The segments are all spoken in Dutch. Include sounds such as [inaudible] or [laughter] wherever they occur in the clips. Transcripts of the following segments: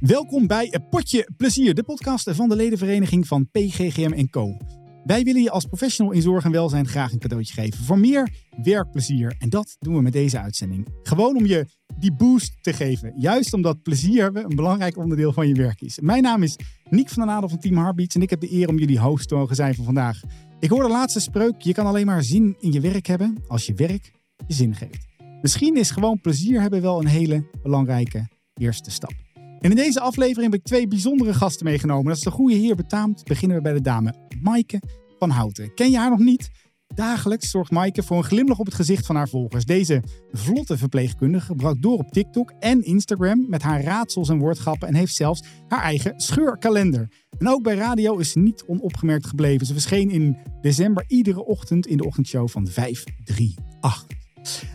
Welkom bij een Potje Plezier, de podcast van de ledenvereniging van PGGM Co. Wij willen je als professional in zorg en welzijn graag een cadeautje geven voor meer werkplezier. En dat doen we met deze uitzending. Gewoon om je die boost te geven. Juist omdat plezier een belangrijk onderdeel van je werk is. Mijn naam is Niek van der Nadel van Team Heartbeats en ik heb de eer om jullie host te mogen zijn van vandaag. Ik hoor de laatste spreuk, je kan alleen maar zin in je werk hebben als je werk je zin geeft. Misschien is gewoon plezier hebben wel een hele belangrijke eerste stap. En in deze aflevering heb ik twee bijzondere gasten meegenomen. Dat is de goede heer betaamt. Beginnen we bij de dame Maaike van Houten. Ken je haar nog niet? Dagelijks zorgt Maaike voor een glimlach op het gezicht van haar volgers. Deze vlotte verpleegkundige brak door op TikTok en Instagram met haar raadsels en woordgrappen en heeft zelfs haar eigen scheurkalender. En ook bij radio is ze niet onopgemerkt gebleven. Ze verscheen in december iedere ochtend in de ochtendshow van 538.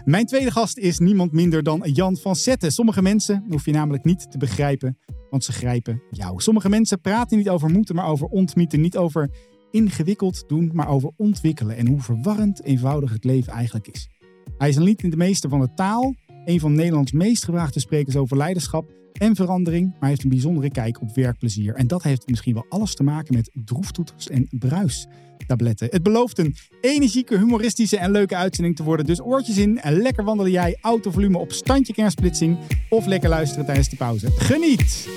Mijn tweede gast is niemand minder dan Jan van Zetten. Sommige mensen hoef je namelijk niet te begrijpen, want ze grijpen jou. Sommige mensen praten niet over moeten, maar over ontmieten. Niet over ingewikkeld doen, maar over ontwikkelen. En hoe verwarrend eenvoudig het leven eigenlijk is. Hij is een lied in de meester van de taal, een van Nederlands meest gevraagde sprekers over leiderschap en verandering, maar heeft een bijzondere kijk op werkplezier. En dat heeft misschien wel alles te maken met droeftoeters en bruistabletten. Het belooft een energieke, humoristische en leuke uitzending te worden. Dus oortjes in en lekker wandelen jij autovolume op standje kernsplitsing of lekker luisteren tijdens de pauze. Geniet!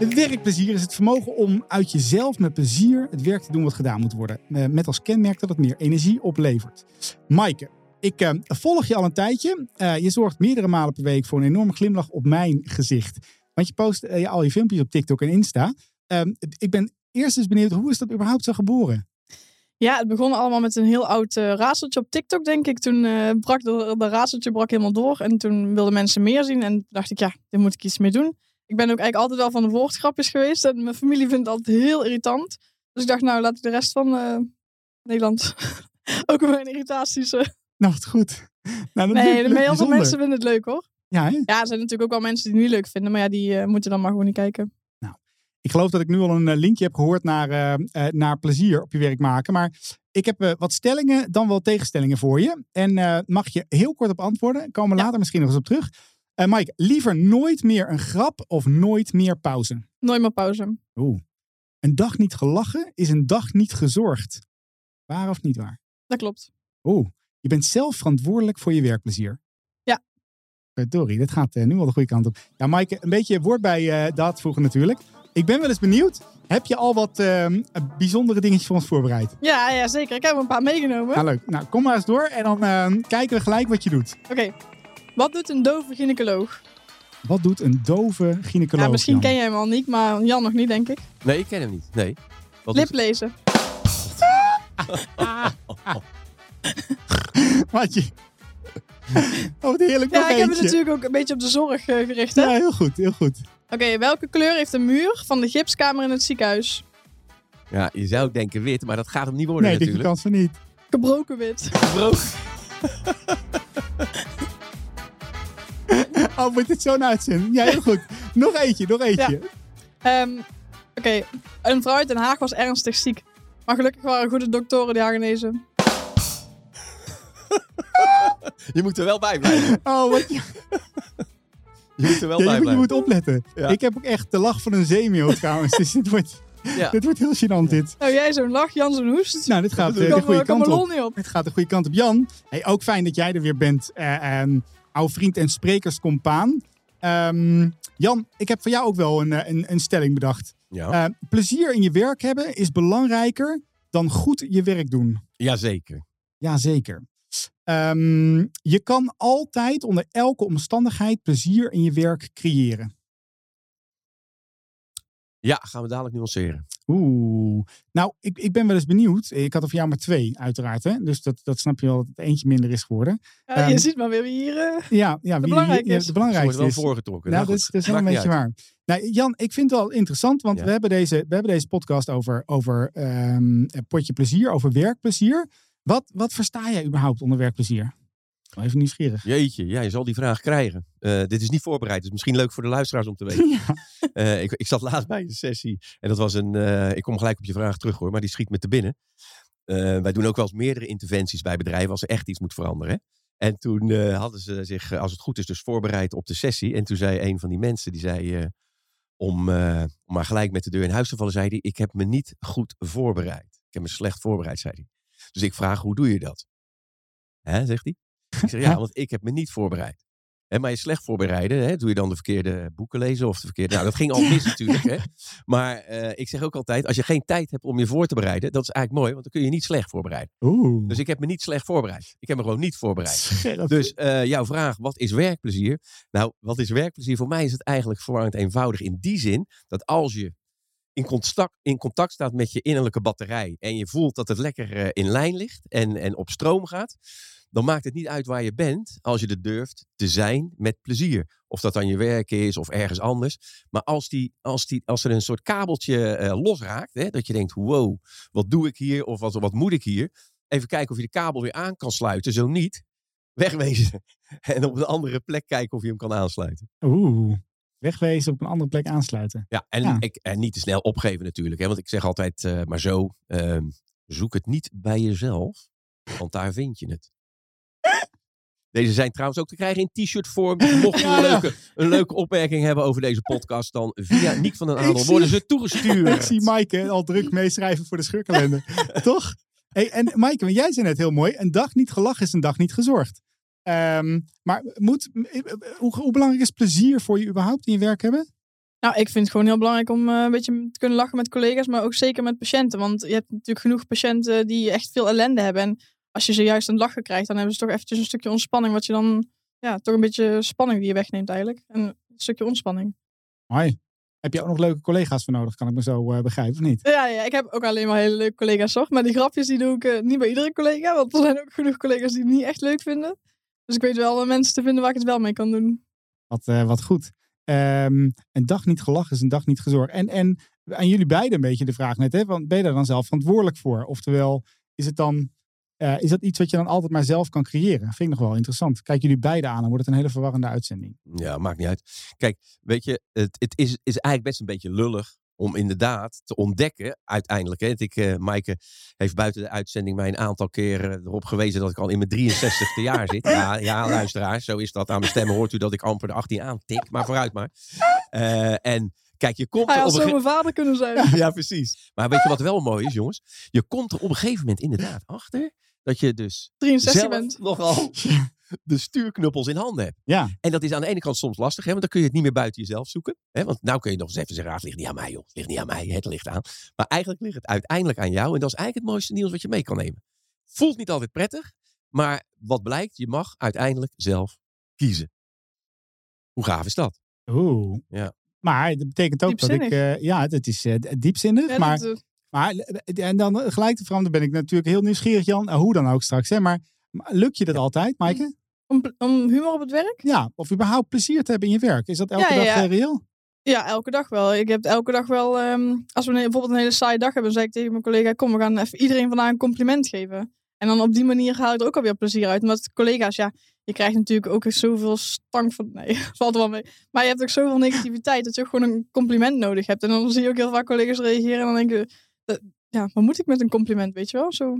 Het werkplezier is het vermogen om uit jezelf met plezier het werk te doen wat gedaan moet worden. Eh, met als kenmerk dat het meer energie oplevert. Maaike, ik uh, volg je al een tijdje. Uh, je zorgt meerdere malen per week voor een enorme glimlach op mijn gezicht. Want je post al je filmpjes op TikTok en Insta. Ehm, ik ben eerst eens benieuwd, hoe is dat überhaupt zo geboren? Ja, het begon allemaal met een heel oud uh, raadseltje op TikTok, denk ik. Toen uh, brak de, de raadseltje brak helemaal door. En toen wilden mensen meer zien. En dacht ik, ja, daar moet ik iets mee doen. Ik ben ook eigenlijk altijd wel van de woordgrapjes geweest. En mijn familie vindt altijd heel irritant. Dus ik dacht, nou, laat ik de rest van uh, Nederland [laughs] ook mijn irritaties... Nou, wat goed. Nou, nee, heel veel mensen vinden het leuk, hoor. Ja, hè? ja, er zijn natuurlijk ook wel mensen die het niet leuk vinden. Maar ja, die moeten dan maar gewoon niet kijken. Ik geloof dat ik nu al een linkje heb gehoord naar, uh, naar plezier op je werk maken. Maar ik heb uh, wat stellingen, dan wel tegenstellingen voor je. En uh, mag je heel kort op antwoorden. Komen we ja. later misschien nog eens op terug. Mike, liever nooit meer een grap of nooit meer pauze? Nooit meer pauze. Oeh. Een dag niet gelachen is een dag niet gezorgd. Waar of niet waar? Dat klopt. Oeh. Je bent zelf verantwoordelijk voor je werkplezier. Ja. Verdorie, dit gaat nu al de goede kant op. Ja, Mike, een beetje woord bij dat voegen natuurlijk. Ik ben wel eens benieuwd. Heb je al wat uh, bijzondere dingetjes voor ons voorbereid? Ja, ja, zeker. Ik heb een paar meegenomen. Nou, leuk. Nou, kom maar eens door en dan uh, kijken we gelijk wat je doet. Oké. Okay. Wat doet een dove gynaecoloog? Wat doet een dove gynaecoloog? Ja, misschien Jan? ken jij hem al niet, maar Jan nog niet, denk ik. Nee, ik ken hem niet. Nee. Wat Liplezen. [laughs] wat je... Oh, wat heerlijk. Ja, ik eentje. heb het natuurlijk ook een beetje op de zorg uh, gericht. Hè? Ja, heel goed, heel goed. Oké, okay, welke kleur heeft de muur van de gipskamer in het ziekenhuis? Ja, je zou denken wit, maar dat gaat hem niet worden nee, natuurlijk. Nee, die kans van niet. Gebroken wit. Gebroken. [laughs] oh, wordt dit zo'n uitzending? Ja, heel goed. nog eentje, nog eentje. Ja. Um, Oké, okay. een vrouw uit Den Haag was ernstig ziek. Maar gelukkig waren goede doktoren die haar genezen. [laughs] je moet er wel bij blijven. Oh, wat je... Je moet er wel ja, bij je, blijven. Je moet opletten. Ja. Ik heb ook echt de lach van een zeemeeuw trouwens. dus dit wordt, ja. dit wordt heel gênant dit. Nou, jij zo'n lach, Jan zo'n hoest. Nou, dit gaat uh, de goede kant op. op. Dit gaat de goede kant op. Jan, hey, ook fijn dat jij er weer bent. Uh, um, oude vriend en sprekerscompaan. Um, Jan, ik heb voor jou ook wel een, een, een stelling bedacht. Ja. Uh, plezier in je werk hebben is belangrijker dan goed je werk doen. Jazeker. Jazeker. Um, je kan altijd onder elke omstandigheid plezier in je werk creëren. Ja, gaan we dadelijk nuanceren. Oeh. Nou, ik, ik ben wel eens benieuwd. Ik had er voor jou maar twee, uiteraard. Hè? Dus dat, dat snap je wel dat het eentje minder is geworden. Ja, um, je ziet maar weer wie hier uh, [laughs] ja, ja, de wie, belangrijk wie, is. De belangrijkste wel is. voorgetrokken. Nou, nou, dat, is, dat is wel een beetje waar. Nou, Jan, ik vind het wel interessant, want ja. we, hebben deze, we hebben deze podcast over, over um, potje plezier, over werkplezier. Wat, wat versta jij überhaupt onder werkplezier? Even nieuwsgierig. Jeetje, ja, je zal die vraag krijgen. Eh, dit is niet voorbereid, dus misschien leuk voor de luisteraars om te weten. [laughs] Ja. Eh, ik, ik zat laatst bij een sessie en dat was een. eh, ik kom gelijk op je vraag terug hoor, maar die schiet me te binnen. Wij doen ook wel eens meerdere interventies bij bedrijven als er echt iets moet veranderen. hè. En toen hadden ze zich, als het goed is, dus voorbereid op de sessie. En toen zei een van die mensen, die zei, om, om maar gelijk met de deur in huis te vallen, zei hij, ik heb me niet goed voorbereid. Ik heb me slecht voorbereid, zei hij. Dus ik vraag, hoe doe je dat? Hè, zegt hij. Ik zeg, ja, want ik heb me niet voorbereid. Hè, maar je slecht voorbereiden, hè, doe je dan de verkeerde boeken lezen of de verkeerde... Nou, dat ging al mis natuurlijk. Hè. [laughs] Maar eh, ik zeg ook altijd, als je geen tijd hebt om je voor te bereiden, dat is eigenlijk mooi, want dan kun je niet slecht voorbereiden. Oeh. Dus ik heb me niet slecht voorbereid. Ik heb me gewoon niet voorbereid. Dus eh, jouw vraag, wat is werkplezier? Nou, wat is werkplezier? Voor mij is het eigenlijk verwarrend eenvoudig in die zin dat als je in contact, in contact staat met je innerlijke batterij en je voelt dat het lekker eh, in lijn ligt en, en op stroom gaat, dan maakt het niet uit waar je bent als je er durft te zijn met plezier. Of dat dan je werk is of ergens anders. Maar als, die, als, die, als er een soort kabeltje eh, losraakt, hè, dat je denkt, wow, wat doe ik hier of wat, wat moet ik hier? Even kijken of je de kabel weer aan kan sluiten. Zo niet, [laughs] wegwezen. En op een andere plek kijken of je hem kan aansluiten. Oeh. Wegwezen op een andere plek aansluiten. Ja, en, Ja. Ik, en niet te snel opgeven natuurlijk. Hè, want ik zeg altijd eh, maar zo, ehm, zoek het niet bij jezelf, want daar vind je het. Deze zijn trouwens ook te krijgen in t-shirt vorm. Dus Mocht je Ja, een, ja. leuke, een leuke opmerking hebben over deze podcast, dan via Niek van den Ik Adel worden ze Ik toegestuurd. zie Maaike al druk meeschrijven voor de scheurkalender. [laughs] Toch? Hey, en Maaike, want jij zei net heel mooi, een dag niet gelachen is een dag niet gezorgd. Ehm, maar moet, hoe, hoe belangrijk is plezier voor je überhaupt in je werk hebben? Nou, ik vind het gewoon heel belangrijk om eh, een beetje te kunnen lachen met collega's, maar ook zeker met patiënten. Want je hebt natuurlijk genoeg patiënten die echt veel ellende hebben. En als je ze juist aan het lachen krijgt, dan hebben ze toch eventjes een stukje ontspanning, wat je dan, ja, toch een beetje spanning die je wegneemt eigenlijk. En een stukje ontspanning. Hoi. Heb je ook nog leuke collega's voor nodig? Kan ik me zo eh, begrijpen of niet? Ja, ja, ik heb ook alleen maar hele leuke collega's, toch? Maar die grapjes die doe ik eh, niet bij iedere collega, want er zijn ook genoeg collega's die het niet echt leuk vinden. Dus ik weet wel mensen te vinden waar ik het wel mee kan doen. Wat, eh, wat goed. Ehm, een dag niet gelachen is een dag niet gezorgd. En, en aan jullie beiden een beetje de vraag net, hè? Want ben je daar dan zelf verantwoordelijk voor? Oftewel, is het dan eh, is dat iets wat je dan altijd maar zelf kan creëren? Vind ik nog wel interessant. Kijk jullie beiden aan, dan wordt het een hele verwarrende uitzending. Ja, maakt niet uit. Kijk, weet je, het, het is, is eigenlijk best een beetje lullig om inderdaad te ontdekken, uiteindelijk. Hè, dat ik, eh Maaike heeft buiten de uitzending mij een aantal keren erop gewezen dat ik al in mijn 63ste jaar zit. Ja, ja, luisteraars, zo is dat. Aan mijn stemmen hoort u dat ik amper de 18 aantik, maar vooruit maar. Eh, en kijk, je komt Hij er had op een mijn vader kunnen zijn. [laughs] Ja, precies. Maar weet je wat wel mooi is, jongens? Je komt er op een gegeven moment inderdaad achter dat je dus 63 zelf bent. [laughs] nogal [laughs] de stuurknuppels in handen hebt. Ja, En dat is aan de ene kant soms lastig, hè, want dan kun je het niet meer buiten jezelf zoeken. Hè, want nou kun je nog eens even zeggen, ah, het ligt niet aan mij, joh. Het ligt niet aan mij, het ligt aan. Maar eigenlijk ligt het uiteindelijk aan jou. En dat is eigenlijk het mooiste nieuws wat je mee kan nemen. Voelt niet altijd prettig, maar wat blijkt, je mag uiteindelijk zelf kiezen. Hoe gaaf is dat? oeh. Ja. Maar dat betekent ook dat ik... Eh, ja, het is eh, diepzinnig, Ja, maar... dat, Maar eh, en dan eh, gelijk te veranderen ben ik natuurlijk heel nieuwsgierig, Jan. eh, Hoe dan ook straks, hè? Maar, lukt je dat altijd, Maaike? om, om humor op het werk? Ja, of überhaupt plezier te hebben in je werk. Is dat elke Ja, dag ja. eh, reëel? Ja, elke dag wel. Ik heb elke dag wel, ehm, als we bijvoorbeeld een hele saaie dag hebben, dan zeg ik tegen mijn collega, kom, we gaan even iedereen vandaag een compliment geven. En dan op die manier haal ik er ook alweer plezier uit. Omdat collega's, ja, je krijgt natuurlijk ook zoveel stank van, [laughs] nee, valt er wel mee. Maar je hebt ook zoveel negativiteit dat je ook gewoon een compliment nodig hebt. En dan zie je ook heel vaak collega's reageren en dan denk je, eh, ja, wat moet ik met een compliment, weet je wel? Zo.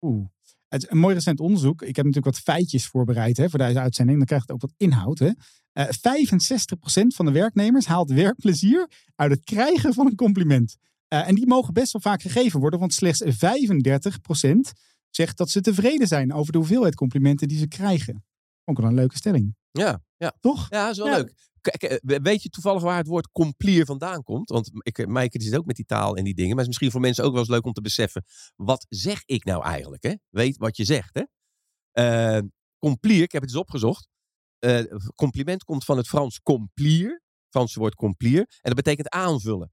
Oeh. Een mooi recent onderzoek. Ik heb natuurlijk wat feitjes voorbereid hè, voor deze uitzending. Dan krijgt het ook wat inhoud. Hè. Eh 65% van de werknemers haalt werkplezier uit het krijgen van een compliment. Eh, en die mogen best wel vaak gegeven worden, want slechts 35% zegt dat ze tevreden zijn over de hoeveelheid complimenten die ze krijgen. Ook wel een leuke stelling, Ja, ja. toch? Ja, dat is wel Ja. leuk. Kijk, eh, we- weet je toevallig waar het woord complier vandaan komt? Want ik, eh, Maaike zit ook met die taal en die dingen. Maar het is misschien voor mensen ook wel eens leuk om te beseffen. Wat zeg ik nou eigenlijk? Hè? Weet wat je zegt. Hè? Eh, complier, ik heb het eens opgezocht. Compliment komt van het Frans complier. Het Franse woord complier. En dat betekent aanvullen.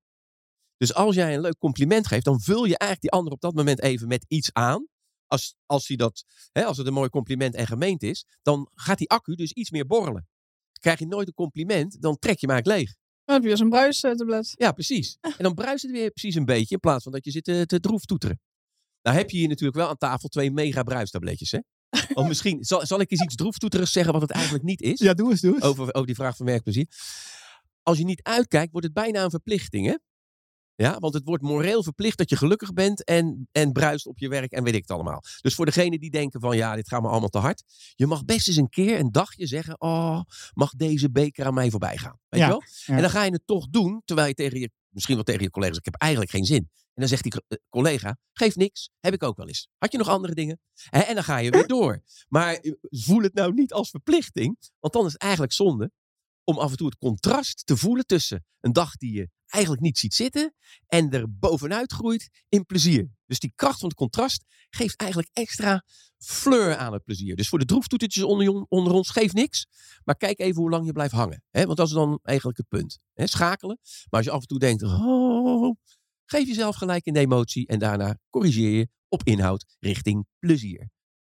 Dus als jij een leuk compliment geeft, dan vul je eigenlijk die ander op dat moment even met iets aan. Als, als, hij dat, hè, als het een mooi compliment en gemeend is, dan gaat die accu dus iets meer borrelen krijg je nooit een compliment, dan trek je hem eigenlijk leeg. Dan heb je weer zo'n bruistablet. Ja, precies. En dan bruist het weer precies een beetje, in plaats van dat je zit te, te droef toeteren. Nou heb je hier natuurlijk wel aan tafel twee mega bruistabletjes, hè? [laughs] Want misschien, zal, zal ik eens iets droeftoeterigs zeggen wat het eigenlijk niet is? Ja, doe eens, doe eens. Over, over die vraag van werkplezier. Als je niet uitkijkt, wordt het bijna een verplichting, hè? Ja, want het wordt moreel verplicht dat je gelukkig bent en, en bruist op je werk en weet ik het allemaal. Dus voor degenen die denken van ja, dit gaat me allemaal te hard. Je mag best eens een keer een dagje zeggen, oh, mag deze beker aan mij voorbij gaan. Weet Ja, je wel? ja. En dan ga je het toch doen, terwijl je tegen je, misschien wel tegen je collega's, ik heb eigenlijk geen zin. En dan zegt die eh, collega, geef niks, heb ik ook wel eens. Had je nog andere dingen? En dan ga je weer door. Maar eh, voel het nou niet als verplichting, want dan is het eigenlijk zonde om af en toe het contrast te voelen tussen een dag die je eigenlijk niet ziet zitten en er bovenuit groeit in plezier. Dus die kracht van het contrast geeft eigenlijk extra fleur aan het plezier. Dus voor de droeftoetertjes onder, onder ons, geef niks. Maar kijk even hoe lang je blijft hangen. Hè? Want dat is dan eigenlijk het punt. Hè? Schakelen. Maar als je af en toe denkt, oh, geef jezelf gelijk in de emotie en daarna corrigeer je op inhoud richting plezier.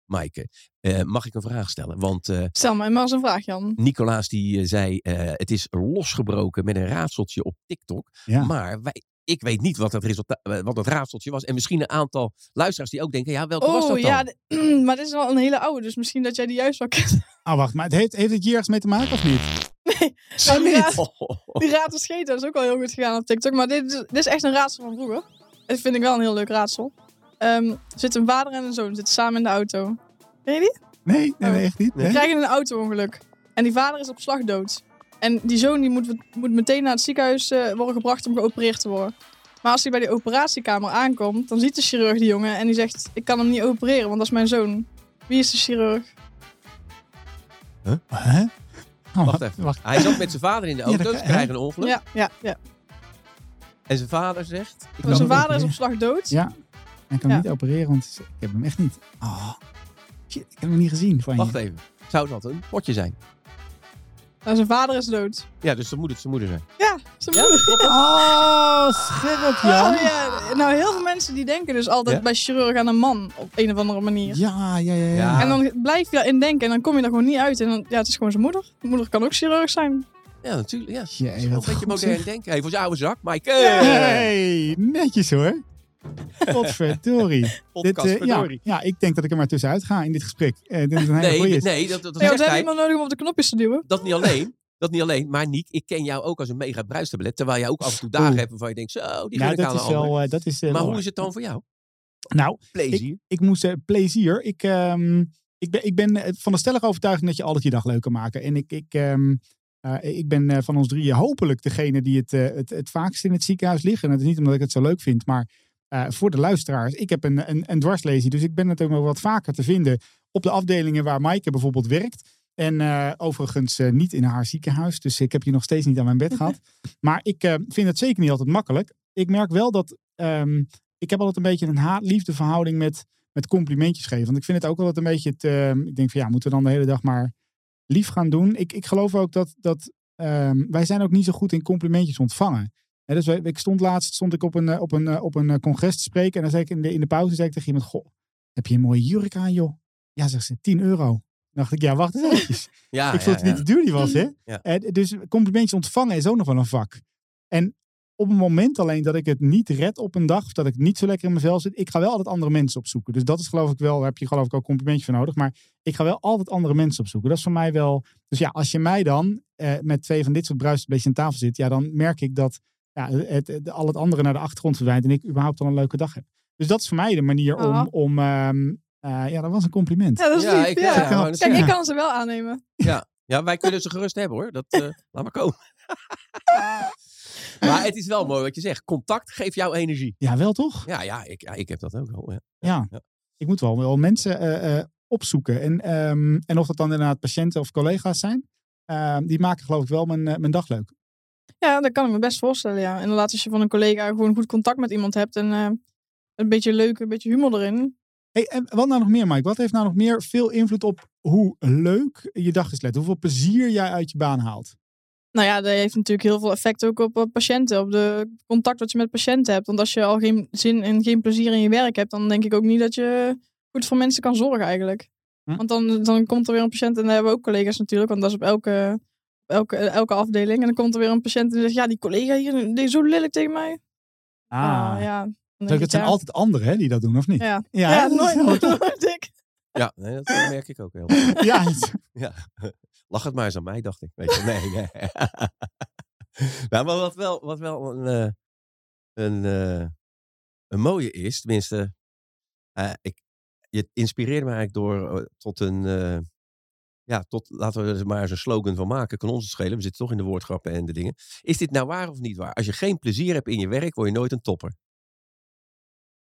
Maaike, eh, mag ik een vraag stellen? Want eh, Stel mij maar eens een vraag, Jan. Nicolaas die eh, zei, eh, het is losgebroken met een raadseltje op TikTok. Ja. Maar wij, ik weet niet wat dat, resultaat, wat dat raadseltje was. En misschien een aantal luisteraars die ook denken, ja, welke was Oh dat dan? ja, [clears throat] maar dit is wel een hele oude, dus misschien dat jij die juist wel kent. Oh, [laughs] wacht, maar het heeft, heeft het hier ergens mee te maken of niet? Nou, [laughs] die, raad, [laughs] die raad scheten dat is ook wel heel goed gegaan op TikTok. Maar dit, is- dit is echt een raadsel van vroeger. Dit vind ik wel een heel leuk raadsel. Ehm, er zit een vader en een zoon zitten samen in de auto. Ken je die? Nee, nee, nee echt niet. Nee. Die krijgen een auto-ongeluk. En die vader is op slag dood. En die zoon die moet, moet meteen naar het ziekenhuis eh, worden gebracht om geopereerd te worden. Maar als hij bij die operatiekamer aankomt, dan ziet de chirurg die jongen en die zegt: Ik kan hem niet opereren, want dat is mijn zoon. Wie is de chirurg? Hè? Oh, Wacht even. Wacht. Hij zat met zijn vader in de auto, ze krijgen een ongeluk. Ja, ja, ja. En zijn vader zegt, ik Dus zijn vader is op slag dood. Ja. Ik kan Ja. niet opereren, want ik heb hem echt niet. Oh, shit, ik heb hem niet gezien van je. wacht even, zou dat een potje zijn? Nou, zijn vader is dood. Ja, dus dan moet het zijn moeder zijn. Ja, zijn moeder. Oh, scherp, Jan. Oh, ja. Nou, heel veel mensen die denken dus altijd Ja? bij chirurg aan een man op een of andere manier. Ja, ja, ja. ja. Ja. En dan blijf je daarin denken en dan kom je er gewoon niet uit. En dan, ja, het is gewoon zijn moeder. De moeder kan ook chirurg zijn. Ja, natuurlijk. Ja. Jee, Dat is wel wat een beetje goed, modern zeg. denken. Hey, voor zijn oude zak, Mike. Hey, netjes hoor. [laughs] Godverdorie. [laughs] Dit, Podcast, eh, ja, ja, ik denk dat ik er maar tussenuit ga in dit gesprek. Eh, ik denk dat het een hele Nee, goeie is. nee, dat, dat, dat Nee, want we hebben iemand nodig om op de knopjes te duwen. Dat niet alleen. Dat niet alleen. Maar Niek, ik ken jou ook als een mega bruistablet. Terwijl jij ook af en toe dagen Oeh. hebt waarvan je denkt, zo, die nou, gun ik dat aan is wel... eh, dat is, eh, Maar hoe is het dan voor jou? Nou, Plezier. ik moest eh, plezier. Ik, ehm, ik ben, ik ben van de stellige overtuiging dat je altijd je dag leuk kan maken. En ik, ik, ehm, eh, ik ben eh, van ons drieën hopelijk degene die het, eh, het, het vaakst in het ziekenhuis ligt. En dat is niet omdat ik het zo leuk vind, maar eh, voor de luisteraars. Ik heb een, een, een dwarslesie, dus ik ben het ook nog wat vaker te vinden op de afdelingen waar Maaike bijvoorbeeld werkt. En eh, overigens eh, niet in haar ziekenhuis. Dus ik heb je nog steeds niet aan mijn bed [laughs] gehad. Maar ik vind het zeker niet altijd makkelijk. Ik merk wel dat ehm, ik heb altijd een beetje een haat-liefde verhouding met, met complimentjes geven. Want ik vind het ook altijd een beetje het. ehm, ik denk van ja, moeten we dan de hele dag maar lief gaan doen. Ik, ik geloof ook dat, dat ehm, wij zijn ook niet zo goed in complimentjes ontvangen. Dus ik stond laatst stond ik op een, eh, op een, eh, op een eh, congres te spreken. En dan zei ik in de, in de pauze zei ik tegen iemand: Goh, heb je een mooie jurk aan, joh? Ja, zegt ze, 10 euro. Dan dacht ik, ja, wacht eens eventjes. [laughs] Ja, ik vond ja, het niet te duur die was, hè? Eh, dus complimentjes ontvangen is ook nog wel een vak. En op het moment alleen dat ik het niet red op een dag, of dat ik niet zo lekker in mezelf zit, ik ga wel altijd andere mensen opzoeken. Dus dat is geloof ik wel, daar heb je geloof ik ook complimentjes voor nodig. Maar ik ga wel altijd andere mensen opzoeken. Dat is voor mij wel. Dus ja, als je mij dan eh, met twee van dit soort bruisbeestjes aan tafel zit, ja, dan merk ik dat ja, het, het- al het andere naar de achtergrond verdwijnt en ik überhaupt al een leuke dag heb. Dus dat is voor mij de manier om, Ah. om ehm, eh, ja, dat was een compliment. Ja, dat is Ja, lief. ik- ja. ja, net Kijk, zeggen. ik kan ze wel aannemen. Ja, wij kunnen ze gerust hebben hoor. Dat, eh, laat maar komen. maar het is wel mooi wat je zegt. Contact geeft jou energie. Ja, wel toch? Ja, ja, ik, ja, ik heb dat ook wel. Ja. Ja, Ja. ik moet wel, wel mensen eh, eh, opzoeken. En, ehm, en of dat dan inderdaad patiënten of collega's zijn, ehm, die maken geloof ik wel mijn, eh, mijn dag leuk. Ja, dat kan ik me best voorstellen, ja. Inderdaad, als je van een collega gewoon goed contact met iemand hebt en eh, een beetje leuk, een beetje humor erin. Hey, en wat nou nog meer, Mike? Wat heeft nou nog meer veel invloed op hoe leuk je dag is? Let? Hoeveel plezier jij uit je baan haalt? Nou ja, dat heeft natuurlijk heel veel effect ook op, patiënten, op de contact wat je met patiënten hebt. Want als je al geen zin en geen plezier in je werk hebt, dan denk ik ook niet dat je goed voor mensen kan zorgen eigenlijk. Hm. Want dan, dan komt er weer een patiënt, en daar hebben we ook collega's natuurlijk, want dat is op elke, elke, elke afdeling. En dan komt er weer een patiënt en zegt, ja, die collega hier, die is zo lelijk tegen mij. Ah, ja. Dan denk Kijk, ik, het zijn ja. altijd anderen hè, die dat doen, of niet? Ja, ja, ja, dat is nooit, wel- [laughs] nooit ik. Ja, nee, dat merk ik ook heel erg. [laughs] Ja, Ja, lach het maar eens aan mij, dacht ik. Weet je, nee, nee. [laughs] nou, maar wat wel, wat wel een, eh, een, eh, een mooie is, tenminste, eh, ik, je inspireerde me eigenlijk door tot een, eh, ja, tot, laten we er maar eens een slogan van maken, kan ons het schelen, we zitten toch in de woordgrappen en de dingen. Is dit nou waar of niet waar? Als je geen plezier hebt in je werk, word je nooit een topper.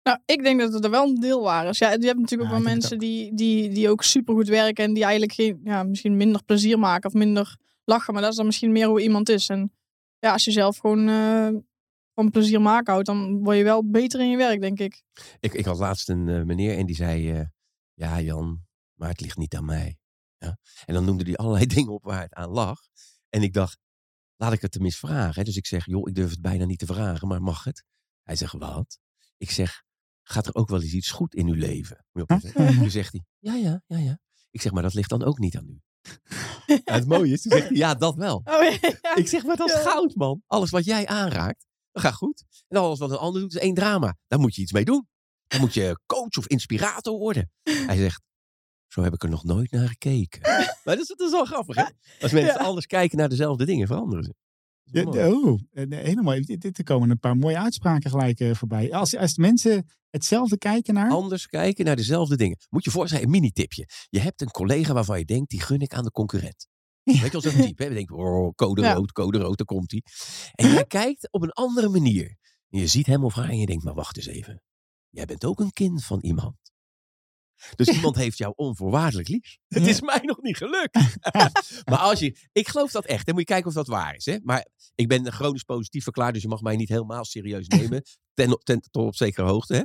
Nou, ik denk dat het er wel een deel waar is. Ja, je hebt natuurlijk Ja, ook wel mensen die, die, die ook supergoed werken en die eigenlijk geen, ja, misschien minder plezier maken of minder lachen. Maar dat is dan misschien meer hoe iemand is. En ja, als je zelf gewoon eh, van plezier maken houdt, dan word je wel beter in je werk, denk ik. Ik, ik had laatst een eh, meneer en die zei: eh, Ja, Jan, maar het ligt niet aan mij. Ja? En dan noemde hij [laughs] allerlei dingen op waar het aan lag. En ik dacht: Laat ik het tenminste vragen. hè. Dus ik zeg: Joh, ik durf het bijna niet te vragen, maar mag het? Hij zegt: Wat? Ik zeg: Gaat er ook wel eens iets goed in uw leven? [laughs] Toen zegt hij: Ja, ja, ja, ja. Ik zeg: Maar dat ligt dan ook niet aan u. Ja, het mooie is, toen zegt hij: Ja, dat wel. [laughs] Oh, ja. Ik zeg, maar dat is goud, man. Alles wat jij aanraakt, dat gaat goed. En alles wat een ander doet, is één drama. Daar moet je iets mee doen. Dan moet je coach of inspirator worden. Hij zegt, zo heb ik er nog nooit naar gekeken. [laughs] maar dat is, dat is wel grappig, hè? Als [laughs] mensen Ja. anders kijken naar dezelfde dingen, veranderen ze. Ja, oh, eh, helemaal. Er komen een paar mooie uitspraken gelijk eh, voorbij. Als, als mensen hetzelfde kijken naar. Anders kijken naar dezelfde dingen. Moet je voorstellen, een mini-tipje. Je hebt een collega waarvan je denkt, die gun ik aan de concurrent. Weet je wel, zo'n [laughs] type. Hè? We denken, oh, code Ja. rood, code rood, daar komt hij. En jij kijkt op een andere manier. En je ziet hem of haar en je denkt, maar wacht eens even. Jij bent ook een kind van iemand. Dus iemand heeft jou onvoorwaardelijk lief. [laughs] Het is mij nog niet gelukt. [laughs] maar als je, ik geloof dat echt. Dan moet je kijken of dat waar is. Hè? Maar ik ben chronisch positief verklaard, dus je mag mij niet helemaal serieus [laughs] nemen. ten, ten, tot op zekere hoogte. Hè?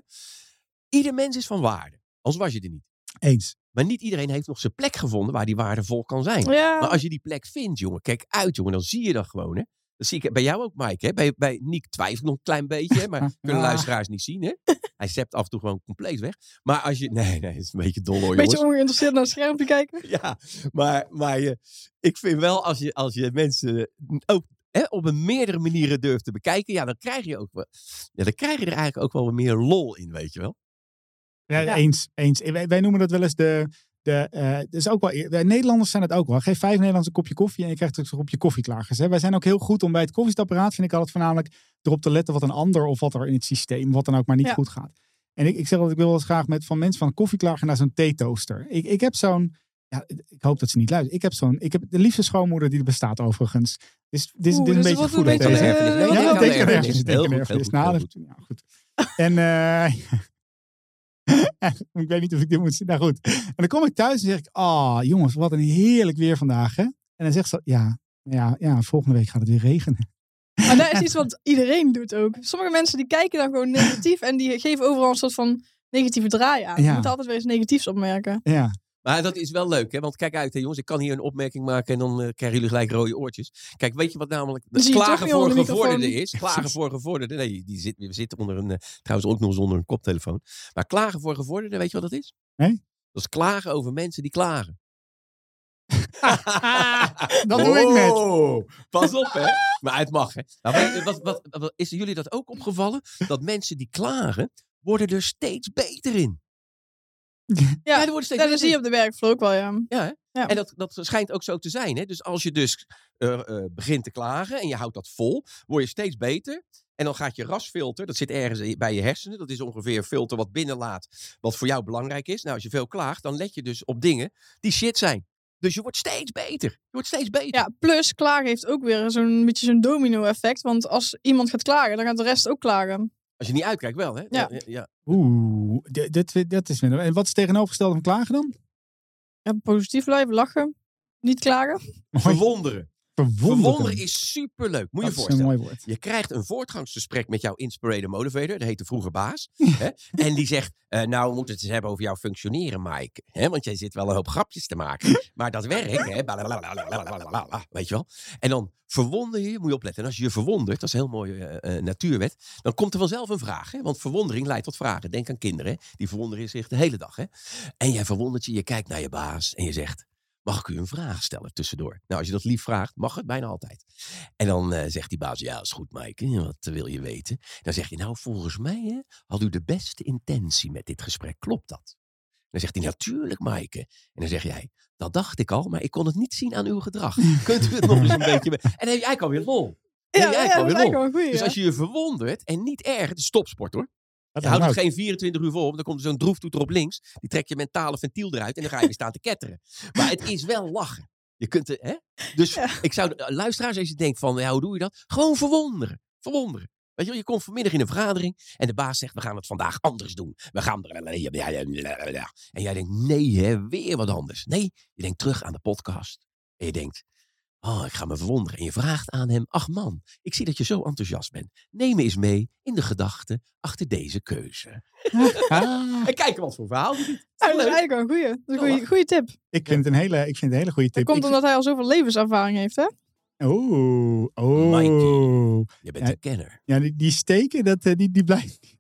Ieder mens is van waarde. Anders was je er niet. Eens. Maar niet iedereen heeft nog zijn plek gevonden waar die waardevol kan zijn. Ja. Maar als je die plek vindt, jongen, kijk uit, jongen, dan zie je dat gewoon. Hè? Dat zie ik bij jou ook, Mike. Hè? Bij, bij Niek twijfel ik nog een klein beetje, hè? maar [laughs] kunnen Ja. luisteraars niet zien. Hè? Hij zept af en toe gewoon compleet weg. Maar als je. Nee, nee, het is een beetje dol hoor, Een beetje jongens. ongeïnteresseerd naar het schermpje kijken. [laughs] Ja, maar, maar je, ik vind wel als je, als je mensen ook hè, op een meerdere manieren durft te bekijken, ja, dan krijg je ook wel. Ja, dan krijg je er eigenlijk ook wel wat meer lol in, weet je wel. Ja, Ja. Eens. eens. Wij, wij noemen dat wel eens de. De eh, is ook wel, wij Nederlanders zijn het ook wel. Geef vijf Nederlanders een kopje koffie en je krijgt ook een kopje koffie klaargezet. Wij zijn ook heel goed om bij het koffiezetapparaat, vind ik altijd voornamelijk, erop te letten wat een ander of wat er in het systeem, wat dan ook maar niet Ja. goed gaat. En ik, ik zeg dat ik wil wel eens graag met van mensen van een koffieklager naar zo'n theetoaster. Ik, ik heb zo'n, ja, ik hoop dat ze niet luisteren. Ik heb zo'n, ik heb de liefste schoonmoeder die er bestaat overigens. Dus dit is, dit is een dus beetje het wordt een gevoelig. Ja, de Nou, dat- ja, goed. En eh, [laughs] [laughs] ik weet niet of ik dit moet zien. Nou goed. En dan kom ik thuis en zeg ik, ah jongens, wat een heerlijk weer vandaag. Hè? En dan zegt ze, ja, ja, ja, volgende week gaat het weer regenen. Maar dat is [laughs] iets wat iedereen doet ook. Sommige mensen die kijken dan gewoon negatief en die geven overal een soort van negatieve draai aan. Je moet altijd weer eens negatiefs opmerken. Ja, Maar dat is wel leuk, hè? Want kijk uit, hè, jongens. Ik kan hier een opmerking maken en dan eh, krijgen jullie gelijk rode oortjes. Kijk, weet je wat namelijk klagen voor gevorderden is? [laughs] Klagen voor gevorderden. Nee, die zit, we zitten onder een, eh, trouwens ook nog eens onder een koptelefoon. Maar klagen voor gevorderden, weet je wat dat is? Nee? Dat is klagen over mensen die klagen. [laughs] dat doe ik net. Oh, Pas op, hè? Maar het mag, hè? Nou, maar, wat, wat, wat- is jullie dat ook opgevallen? Dat mensen die klagen, worden er steeds beter in. Ja, er worden steeds dat zie je op de werkvloer ook wel, ja. Ja, hè? Ja. En dat, dat schijnt ook zo te zijn. Hè? Dus als je dus eh, eh, begint te klagen en je houdt dat vol, word je steeds beter. En dan gaat je rasfilter, dat zit ergens bij je hersenen. Dat is ongeveer een filter wat binnenlaat, wat voor jou belangrijk is. Nou, als je veel klaagt, dan let je dus op dingen die shit zijn. Dus je wordt steeds beter. Je wordt steeds beter. Ja, plus klagen heeft ook weer zo'n beetje zo'n domino-effect. Want als iemand gaat klagen, dan gaat de rest ook klagen. Als je niet uitkijkt wel, hè? Ja. ja, ja. Oeh, dit, dit, dat is... En wat is het tegenovergestelde van klagen dan? Ja, positief blijven, lachen. Niet klagen. Verwonderen. Verwonderen. Verwonderen is superleuk. Moet je je Dat is een voorstellen. mooi woord. Je krijgt een voortgangsgesprek met jouw inspirator motivator. Dat heet de vroege baas. [laughs] hè? En die zegt, eh, nou we moeten het eens hebben over jouw functioneren, Mike. Hè? Want jij zit wel een hoop grapjes te maken. [laughs] Maar dat werk, hè? weet je wel. En dan verwonder je je, moet je opletten. En als je je verwondert, dat is een heel mooie eh, eh, natuurwet. Dan komt er vanzelf een vraag. Hè? Want verwondering leidt tot vragen. Denk aan kinderen. Hè? Die verwonderen zich de hele dag. Hè? En jij verwondert je, je kijkt naar je baas en je zegt... Mag ik u een vraag stellen tussendoor? Nou, als je dat lief vraagt, mag het bijna altijd. En dan eh, zegt die baas, ja, is goed, Mike. Ja, Wat wil je weten? Dan zeg je, nou, volgens mij hè, had u de beste intentie met dit gesprek. Klopt dat? dan zegt hij, natuurlijk Maaike. En dan zeg jij, dat dacht ik al, maar ik kon het niet zien aan uw gedrag. [laughs] Kunt u het nog eens een beetje... be- En dan heb eigenlijk alweer lol. Ja, ja, alweer is eigenlijk lol. goeie. Dus ja. als je je verwondert en niet erg, het is topsport hoor. Je houdt het geen 24 uur vol, want dan komt er zo'n droeftoeter op links. Die trekt je mentale ventiel eruit en dan ga je weer staan te ketteren. Maar het is wel lachen. Je kunt er, hè? Dus Ja. ik zou, de- luisteraars, als je denkt van, ja, hoe doe je dat? Gewoon verwonderen. Verwonderen. Weet je wel, je komt vanmiddag in een vergadering en de baas zegt, we gaan het vandaag anders doen. We gaan... En jij denkt, nee hè, weer wat anders. Nee, je denkt terug aan de podcast. En je denkt, oh, ik ga me verwonderen. En je vraagt aan hem, ach man, ik zie dat je zo enthousiast bent. Neem me eens mee in de gedachten achter deze keuze. Ah, [laughs] En kijken wat voor verhaal. is. Dat is eigenlijk wel een goeie. Dat is een goeie tip. ik, vind het een hele, ik vind het een hele goede Dat tip. komt Ik- omdat hij al zoveel levenservaring heeft, hè? Oeh, oh. Mikey. Je bent Ja, een kenner. Ja, die, die steken, dat, eh, die, die blijven. [laughs]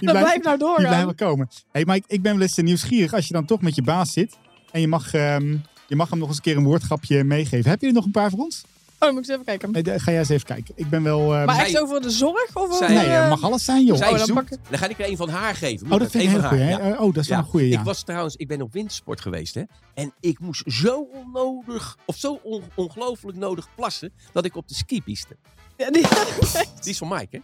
Die Dat blijven- blijft nou Die doorgaan. blijven komen. hey Mike, ik ben wel eens nieuwsgierig als je dan toch met je baas zit. En je mag, ehm, je mag hem nog eens een keer een woordgrapje meegeven. Heb je er nog een paar voor ons? Oh, dan moet ik eens even kijken. Nee, de- ga jij eens even kijken. Ik ben wel... ehm, Maar zij- echt over de zorg? Of over, zij- nee, eh, het mag alles zijn, joh. Zij oh, dan zoekt, pak ik- dan ga ik er een van haar geven. Moet Oh, dat vind ik een van goeie. haar, hè? ja. Oh, dat is wel Ja, een goeie, ja. Ik was trouwens, ik ben op wintersport geweest, hè. En ik moest zo onnodig, of zo on- ongelooflijk nodig plassen, dat ik op de skipiste. Ja, die, [laughs] Die is van Mike, hè?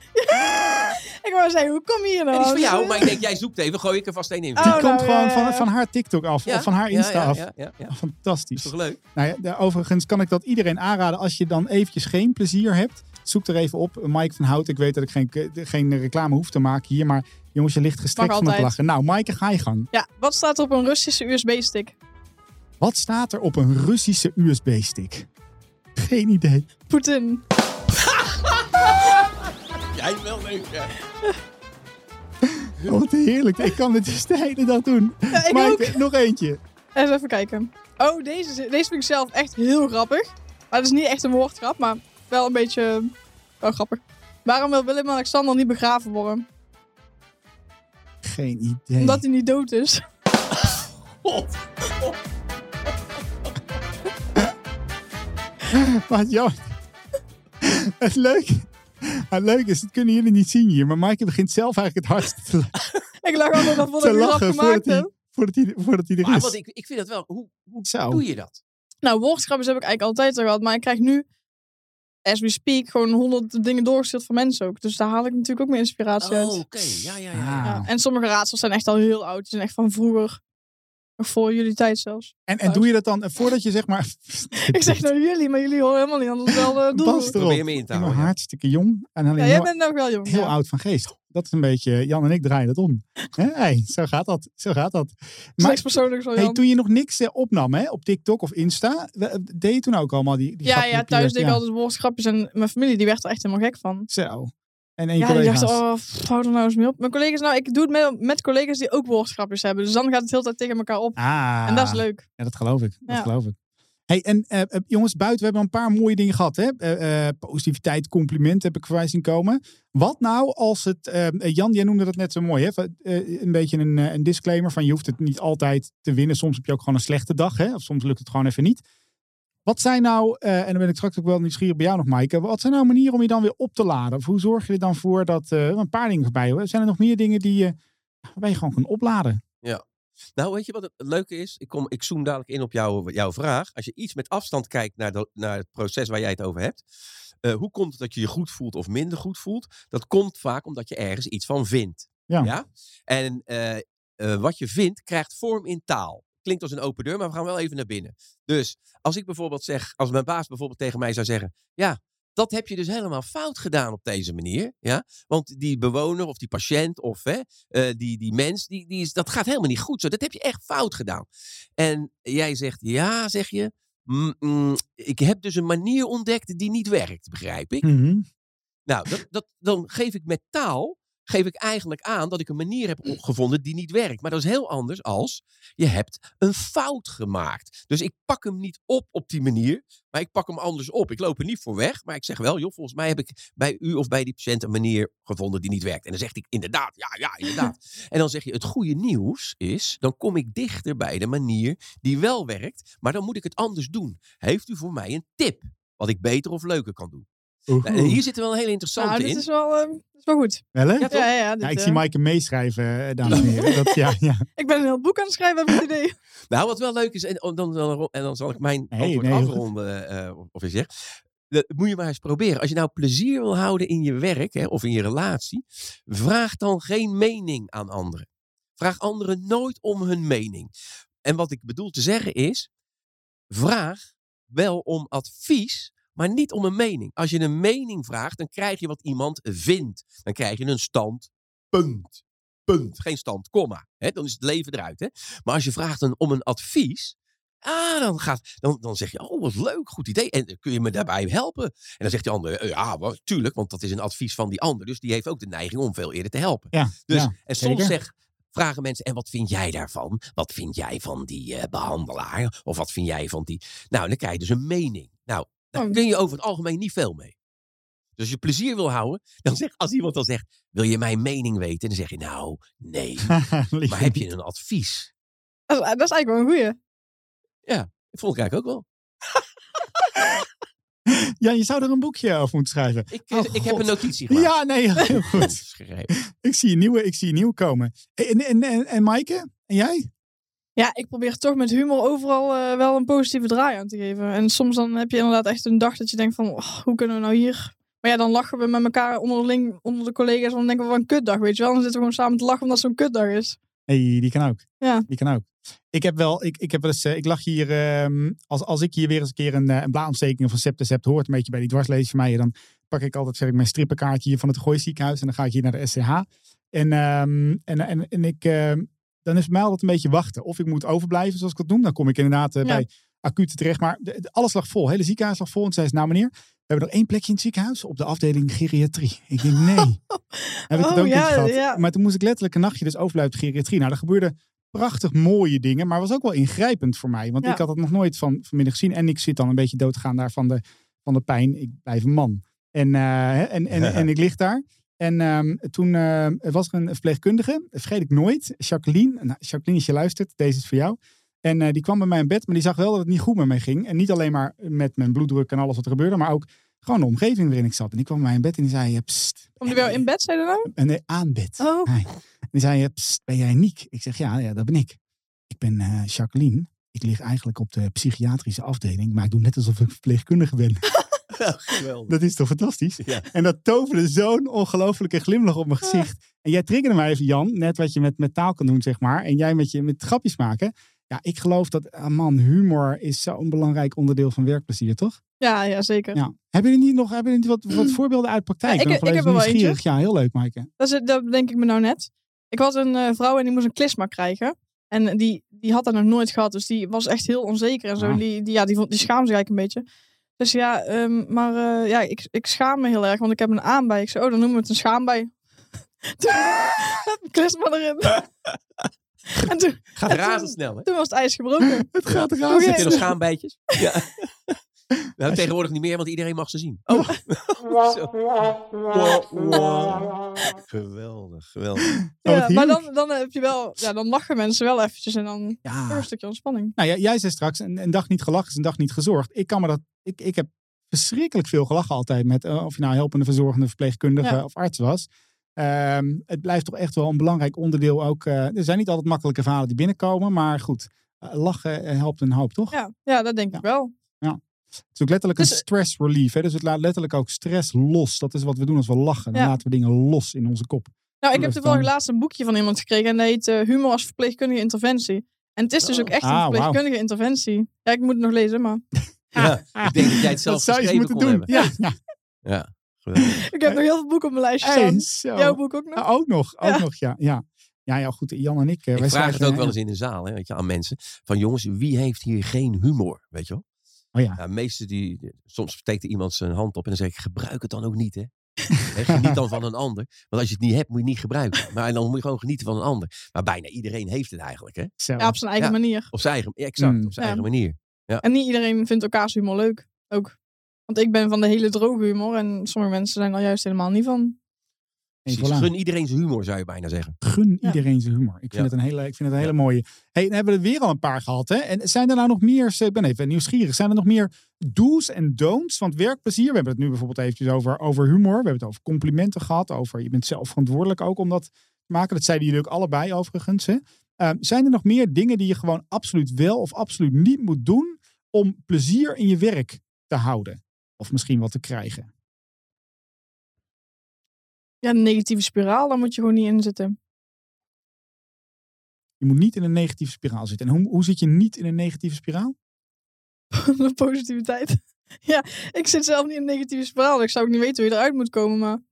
[laughs] ik wou zeggen, hoe kom je hier nou? die is van jou, maar ik denk, jij zoekt even, gooi ik er vast één in. Oh, Die nou, komt gewoon ja, van, ja. van haar TikTok af. Ja, Of van haar Insta ja, af. Ja, ja, ja. Fantastisch. Is toch leuk? Nou ja, overigens kan ik dat iedereen aanraden. Als je dan eventjes geen plezier hebt, zoek er even op. Mike van Hout, ik weet dat ik geen, geen reclame hoef te maken hier. Maar jongens, je ligt gestrekt van het lachen. Nou, Maaike, ga je gang. Ja, wat staat er op een Russische USB-stick? Wat staat er op een Russische USB-stick? Geen idee. Poetin. Jij wel leuk, hè? Oh, wat heerlijk. Ik kan dit dus de hele dag doen. Ja, ik Maaike, ook. nog eentje. Eens even kijken. Oh, deze, deze vind ik zelf echt heel grappig. Maar het is niet echt een woordgrap, maar wel een beetje eh, wel grappig. Waarom wil Willem-Alexander niet begraven worden? Geen idee. Omdat hij niet dood is. God. [laughs] Wat jammer. Het leuke, [laughs] het leuke is, dat kunnen jullie niet zien hier. Maar Maaike begint zelf eigenlijk het hardst te, [laughs] Ik lag altijd al voordat te ik lachen gemaakt voordat hij, heb. voordat, hij, voordat hij er Maar is. wat ik, ik vind dat wel, hoe, hoe Zo. doe je dat? Nou, woordgrappen heb ik eigenlijk altijd al gehad. Maar ik krijg nu, as we speak, gewoon honderd dingen doorgestuurd van mensen ook. Dus daar haal ik natuurlijk ook mijn inspiratie Oh, uit. oké. Ja, ja, ja. Ah. ja. Ja, en sommige raadsels zijn echt al heel oud. Die zijn echt van vroeger. Voor jullie tijd zelfs. En, en doe je dat dan eh, voordat je zeg maar... [laughs] Ik zeg nou jullie, maar jullie horen helemaal niet anders wel uh, doen. Bas erop. Probeer me in te Ik ben houden. ja. hartstikke jong. En alleen Ja, jij heel, bent nog wel jong. heel ja. oud van geest. Dat is een beetje... Jan en ik draaien dat om. Hè? Hey, zo gaat dat. Zo gaat dat. Maar niks persoonlijks van hey, Jan. toen je nog niks eh, opnam hè, op TikTok of Insta... we- deed je toen ook allemaal die, die Ja, ja, thuis deed ik ja. altijd woordgrapjes en mijn familie die werd er echt helemaal gek van. Zo. En één Ja, collega's. dachten, oh, pff, hou er nou eens mee op. Mijn collega's, nou, ik doe het met, met collega's die ook woordgrapjes hebben. Dus dan gaat het heel tijd tegen elkaar op. Ah. En dat is leuk. Ja, dat geloof ik. Dat Ja. geloof ik. Hey, en eh, eh, jongens, buiten, we hebben een paar mooie dingen gehad. Hè? Eh, positiviteit, compliment heb ik voorbij zien komen. Wat nou als het... Jan, jij noemde dat net zo mooi. Hè? Een beetje een, een disclaimer van je hoeft het niet altijd te winnen. Soms heb je ook gewoon een slechte dag. Hè? Of soms lukt het gewoon even niet. Wat zijn nou, eh, en dan ben ik straks ook wel nieuwsgierig bij jou nog, Maaike. Wat zijn nou manieren om je dan weer op te laden? Of hoe zorg je er dan voor dat... eh, een paar dingen voorbij hoor. Zijn er nog meer dingen die je... waarbij je gewoon kan opladen? Nou, weet je wat het leuke is? Ik, kom, ik zoom dadelijk in op jouw, jouw vraag. Als je iets met afstand kijkt naar, de, naar het proces waar jij het over hebt. eh, hoe komt het dat je je goed voelt of minder goed voelt? Dat komt vaak omdat je ergens iets van vindt. Ja. En eh, eh, wat je vindt, krijgt vorm in taal. Klinkt als een open deur, maar we gaan wel even naar binnen. Dus als ik bijvoorbeeld zeg, als mijn baas bijvoorbeeld tegen mij zou zeggen: Ja, dat heb je dus helemaal fout gedaan op deze manier. Ja? Want die bewoner of die patiënt of hè, eh, die, die mens, die, die is, dat gaat helemaal niet goed zo. Dat heb je echt fout gedaan. En jij zegt, ja, zeg je, "Mm, mm, ik heb dus een manier ontdekt die niet werkt, begrijp ik. Mhm. Nou, dat, dat, dan geef ik met taal, geef ik eigenlijk aan dat ik een manier heb gevonden die niet werkt. Maar dat is heel anders als je hebt een fout gemaakt. Dus ik pak hem niet op op die manier, maar ik pak hem anders op. Ik loop er niet voor weg, maar ik zeg wel, joh, volgens mij heb ik bij u of bij die patiënt een manier gevonden die niet werkt. En dan zegt ik inderdaad, ja, ja, inderdaad. [laughs] en dan zeg je, het goede nieuws is, dan kom ik dichter bij de manier die wel werkt, maar dan moet ik het anders doen. Heeft u voor mij een tip wat ik beter of leuker kan doen? Oeh. Nou, hier zit er wel een hele interessante Nou, dit in. is wel, eh, dit is wel goed. Wel hè? Ja, Ja? Ja, dit, ik eh, zie Maaike meeschrijven, eh, dames en [laughs] heren. Dat, ja, ja. [laughs] ik ben een heel boek aan het schrijven, heb ik het idee. Nou, wat wel leuk is, en dan, dan, dan, en dan zal ik mijn Nee, antwoord nee, afronden, eh, of je zegt. Dat moet je maar eens proberen. Als je nou plezier wil houden in je werk hè, of in je relatie, vraag dan geen mening aan anderen. Vraag anderen nooit om hun mening. En wat ik bedoel te zeggen is, vraag wel om advies, maar niet om een mening. Als je een mening vraagt, dan krijg je wat iemand vindt. Dan krijg je een stand, punt. Punt. Geen stand, komma. Hè? Dan is het leven eruit. Hè? Maar als je vraagt een, om een advies, ah, dan, gaat, dan, dan zeg je, oh wat leuk, goed idee. En eh, kun je me daarbij helpen? En dan zegt die ander, eh, ja, wel, tuurlijk, want dat is een advies van die ander. Dus die heeft ook de neiging om veel eerder te helpen. ja, Dus, ja, en soms zeg, vragen mensen, en wat vind jij daarvan? Wat vind jij van die eh, behandelaar? Of wat vind jij van die... Nou, dan krijg je dus een mening. Nou, daar Oh. kun je over het algemeen niet veel mee. Dus als je plezier wil houden, dan zeg, als iemand dan zegt, wil je mijn mening weten? Dan zeg je, nou, nee. [laughs] Maar heb je een advies? Dat is, dat is eigenlijk wel een goeie. Dat vond ik eigenlijk ook wel. [laughs] Ja, je zou er een boekje over moeten schrijven. Ik, eh, Oh, ik heb een notitie gemaakt. Ja, nee, heel [laughs] goed. Ik zie een nieuwe, ik zie een nieuwe komen. En, en, en, en Maaike? En jij? Ja, ik probeer toch met humor overal eh, wel een positieve draai aan te geven. En soms dan heb je inderdaad echt een dag dat je denkt van, oh, hoe kunnen we nou hier... Maar ja, dan lachen we met elkaar onderling, onder de collega's. En dan denken we, wat een kutdag, weet je wel. Dan zitten we gewoon samen te lachen omdat het zo'n kutdag is. hey, die kan ook. Ja. Die kan ook. Ik heb wel, ik, ik heb wel eens, eh, ik lag hier, ehm, als, als ik hier weer eens een keer een, eh, een blaadontsteking of een septicept hoort, een beetje bij die dwarslezers van mij, dan pak ik altijd zeg ik, mijn strippenkaartje hier van het Gooi ziekenhuis en dan ga ik hier naar de SCH. En, ehm, en, en, en ik, ehm, dan is mij altijd een beetje wachten. Of ik moet overblijven, zoals ik dat noem. Dan kom ik inderdaad eh, Ja. bij acute terecht. Maar de, de- alles lag vol. Hele ziekenhuis lag vol. En zei ze, nou meneer, we hebben nog één plekje in het ziekenhuis op de afdeling geriatrie. Ik denk, nee. [laughs] Heb ik het Oh, ook ja, niet gehad. ja. Maar toen moest ik letterlijk een nachtje dus overblijven op de geriatrie. Nou, er gebeurde prachtig mooie dingen, maar was ook wel ingrijpend voor mij. Want Ja. ik had het nog nooit van vanmiddag gezien. En ik zit dan een beetje dood te gaan daar van de, van de pijn. Ik blijf een man. En, eh, hè, en, en, [laughs] en ik lig daar. En ehm, toen eh, was er een verpleegkundige, vergeet ik nooit, Jacqueline. Nou, Jacqueline, als je luistert, deze is voor jou. En eh, die kwam bij mij in bed, maar die zag wel dat het niet goed met mij ging. En niet alleen maar met mijn bloeddruk en alles wat er gebeurde, maar ook gewoon de omgeving waarin ik zat. En die kwam bij mij in bed en die zei, eh, pst. Om wel in bed, zei nou? En nee, aan bed. Oh. En die zei, eh, pst, ben jij Niek? Ik zeg, ja, ja, dat ben ik. Ik ben eh, Jacqueline. Ik lig eigenlijk op de psychiatrische afdeling, maar ik doe net alsof ik verpleegkundige ben. [laughs] [laughs] geweldig. Dat is toch fantastisch? Ja. En dat toverde zo'n ongelofelijke glimlach op mijn gezicht. En jij triggerde mij even, Jan, net wat je met, met taal kan doen, zeg maar. En jij met, je, met grapjes maken. Ja, ik geloof dat, ah man, humor is zo'n belangrijk onderdeel van werkplezier, toch? Ja, ja, zeker. Ja. Hebben jullie niet nog hebben jullie niet wat, wat voorbeelden uit praktijk? Ja, ik- ik heb wel er wel nieuwsgierig. Ja, heel leuk, Maaike. Dat, is, dat bedenk ik me nou net. Ik had een eh, vrouw en die moest een klisma krijgen. En die, die had dat nog nooit gehad. Dus die was echt heel onzeker en zo. Ah. Die, die, ja, die, vond, die schaamde zich eigenlijk een beetje. Dus ja, ehm, maar eh, ja, ik, ik schaam me heel erg, want ik heb een aanbij. Ik zei, oh, dan noemen we het een schaambij. [laughs] Toen een klisma erin. [laughs] en toen, Gaat razendsnel, hè? toen was het ijs gebroken. [laughs] Het gaat Oké. razen. Heb je nog schaambijtjes? Ja. Nou, tegenwoordig niet meer, want iedereen mag ze zien. Oh. [laughs] [laughs] Geweldig, geweldig. Oh, ja, maar dan, dan heb je wel, ja, dan lachen mensen wel eventjes en dan Ja. een stukje ontspanning. Nou ja, jij zei straks, een, een dag niet gelachen is een dag niet gezorgd. Ik kan me dat, ik, ik heb verschrikkelijk veel gelachen altijd met, eh, of je nou helpende verzorgende, verpleegkundige Ja. of arts was. Ehm, het blijft toch echt wel een belangrijk onderdeel ook. eh, er zijn niet altijd makkelijke verhalen die binnenkomen, maar goed, eh, lachen helpt een hoop, toch? Ja, ja dat denk Ja. ik wel. Het is ook letterlijk een Dus- stress relief. Hè? Dus het laat letterlijk ook stress los. Dat is wat we doen als we lachen. Dan Ja. laten we dingen los in onze kop. Nou, ik heb toevallig laatst een boekje van iemand gekregen en dat heet eh, Humor als verpleegkundige interventie. En het is dus ook echt Ah, een wauw. verpleegkundige interventie. Ja, ik moet het nog lezen, maar Ja, ik denk dat jij het [laughs] zelf dat zou je moeten kon doen. hebben. Ja, [laughs] ja. Ja, ik heb nog heel veel boeken op mijn lijstje staan. Jouw boek ook nog? Nou, ook nog, ook Ja. nog, ja. ja. Ja, ja, goed. Jan en ik. eh, Ik wij vraag het ook wel eens in een zaal, hè, weet je, aan mensen. Van jongens, wie heeft hier geen humor? Weet je wel? Oh ja. Ja, meeste die, soms steekt er iemand zijn hand op en dan zeg ik, gebruik het dan ook niet, hè? Geniet dan van een ander. Want als je het niet hebt, moet je het niet gebruiken. Maar dan moet je gewoon genieten van een ander. Maar bijna iedereen heeft het eigenlijk, hè? Ja, op zijn eigen Ja. manier. Op zijn eigen, exact, Mm. op zijn Ja. eigen manier. En niet iedereen vindt elkaars humor leuk. Ook. Want ik ben van de hele droge humor en sommige mensen zijn er juist helemaal niet van. Voilà. Gun iedereen zijn humor, zou je bijna zeggen. Gun Ja. iedereen zijn humor. Ik vind Ja. het een hele, ik vind het een Ja. hele mooie. Hey, dan hebben we er weer al een paar gehad. Hè? En zijn er nou nog meer, ik ben even nieuwsgierig, zijn er nog meer do's en don'ts van het werkplezier? We hebben het nu bijvoorbeeld eventjes over, over humor. We hebben het over complimenten gehad. Over je bent zelf verantwoordelijk ook om dat te maken. Dat zeiden jullie ook allebei overigens. Hè? Ehm, zijn er nog meer dingen die je gewoon absoluut wel of absoluut niet moet doen om plezier in je werk te houden? Of misschien wat te krijgen? Ja, een negatieve spiraal, daar moet je gewoon niet in zitten. Je moet niet in een negatieve spiraal zitten. En hoe, hoe zit je niet in een negatieve spiraal? [laughs] de positiviteit. [laughs] ja, ik zit zelf niet in een negatieve spiraal. Ik zou ook niet weten hoe je eruit moet komen, maar...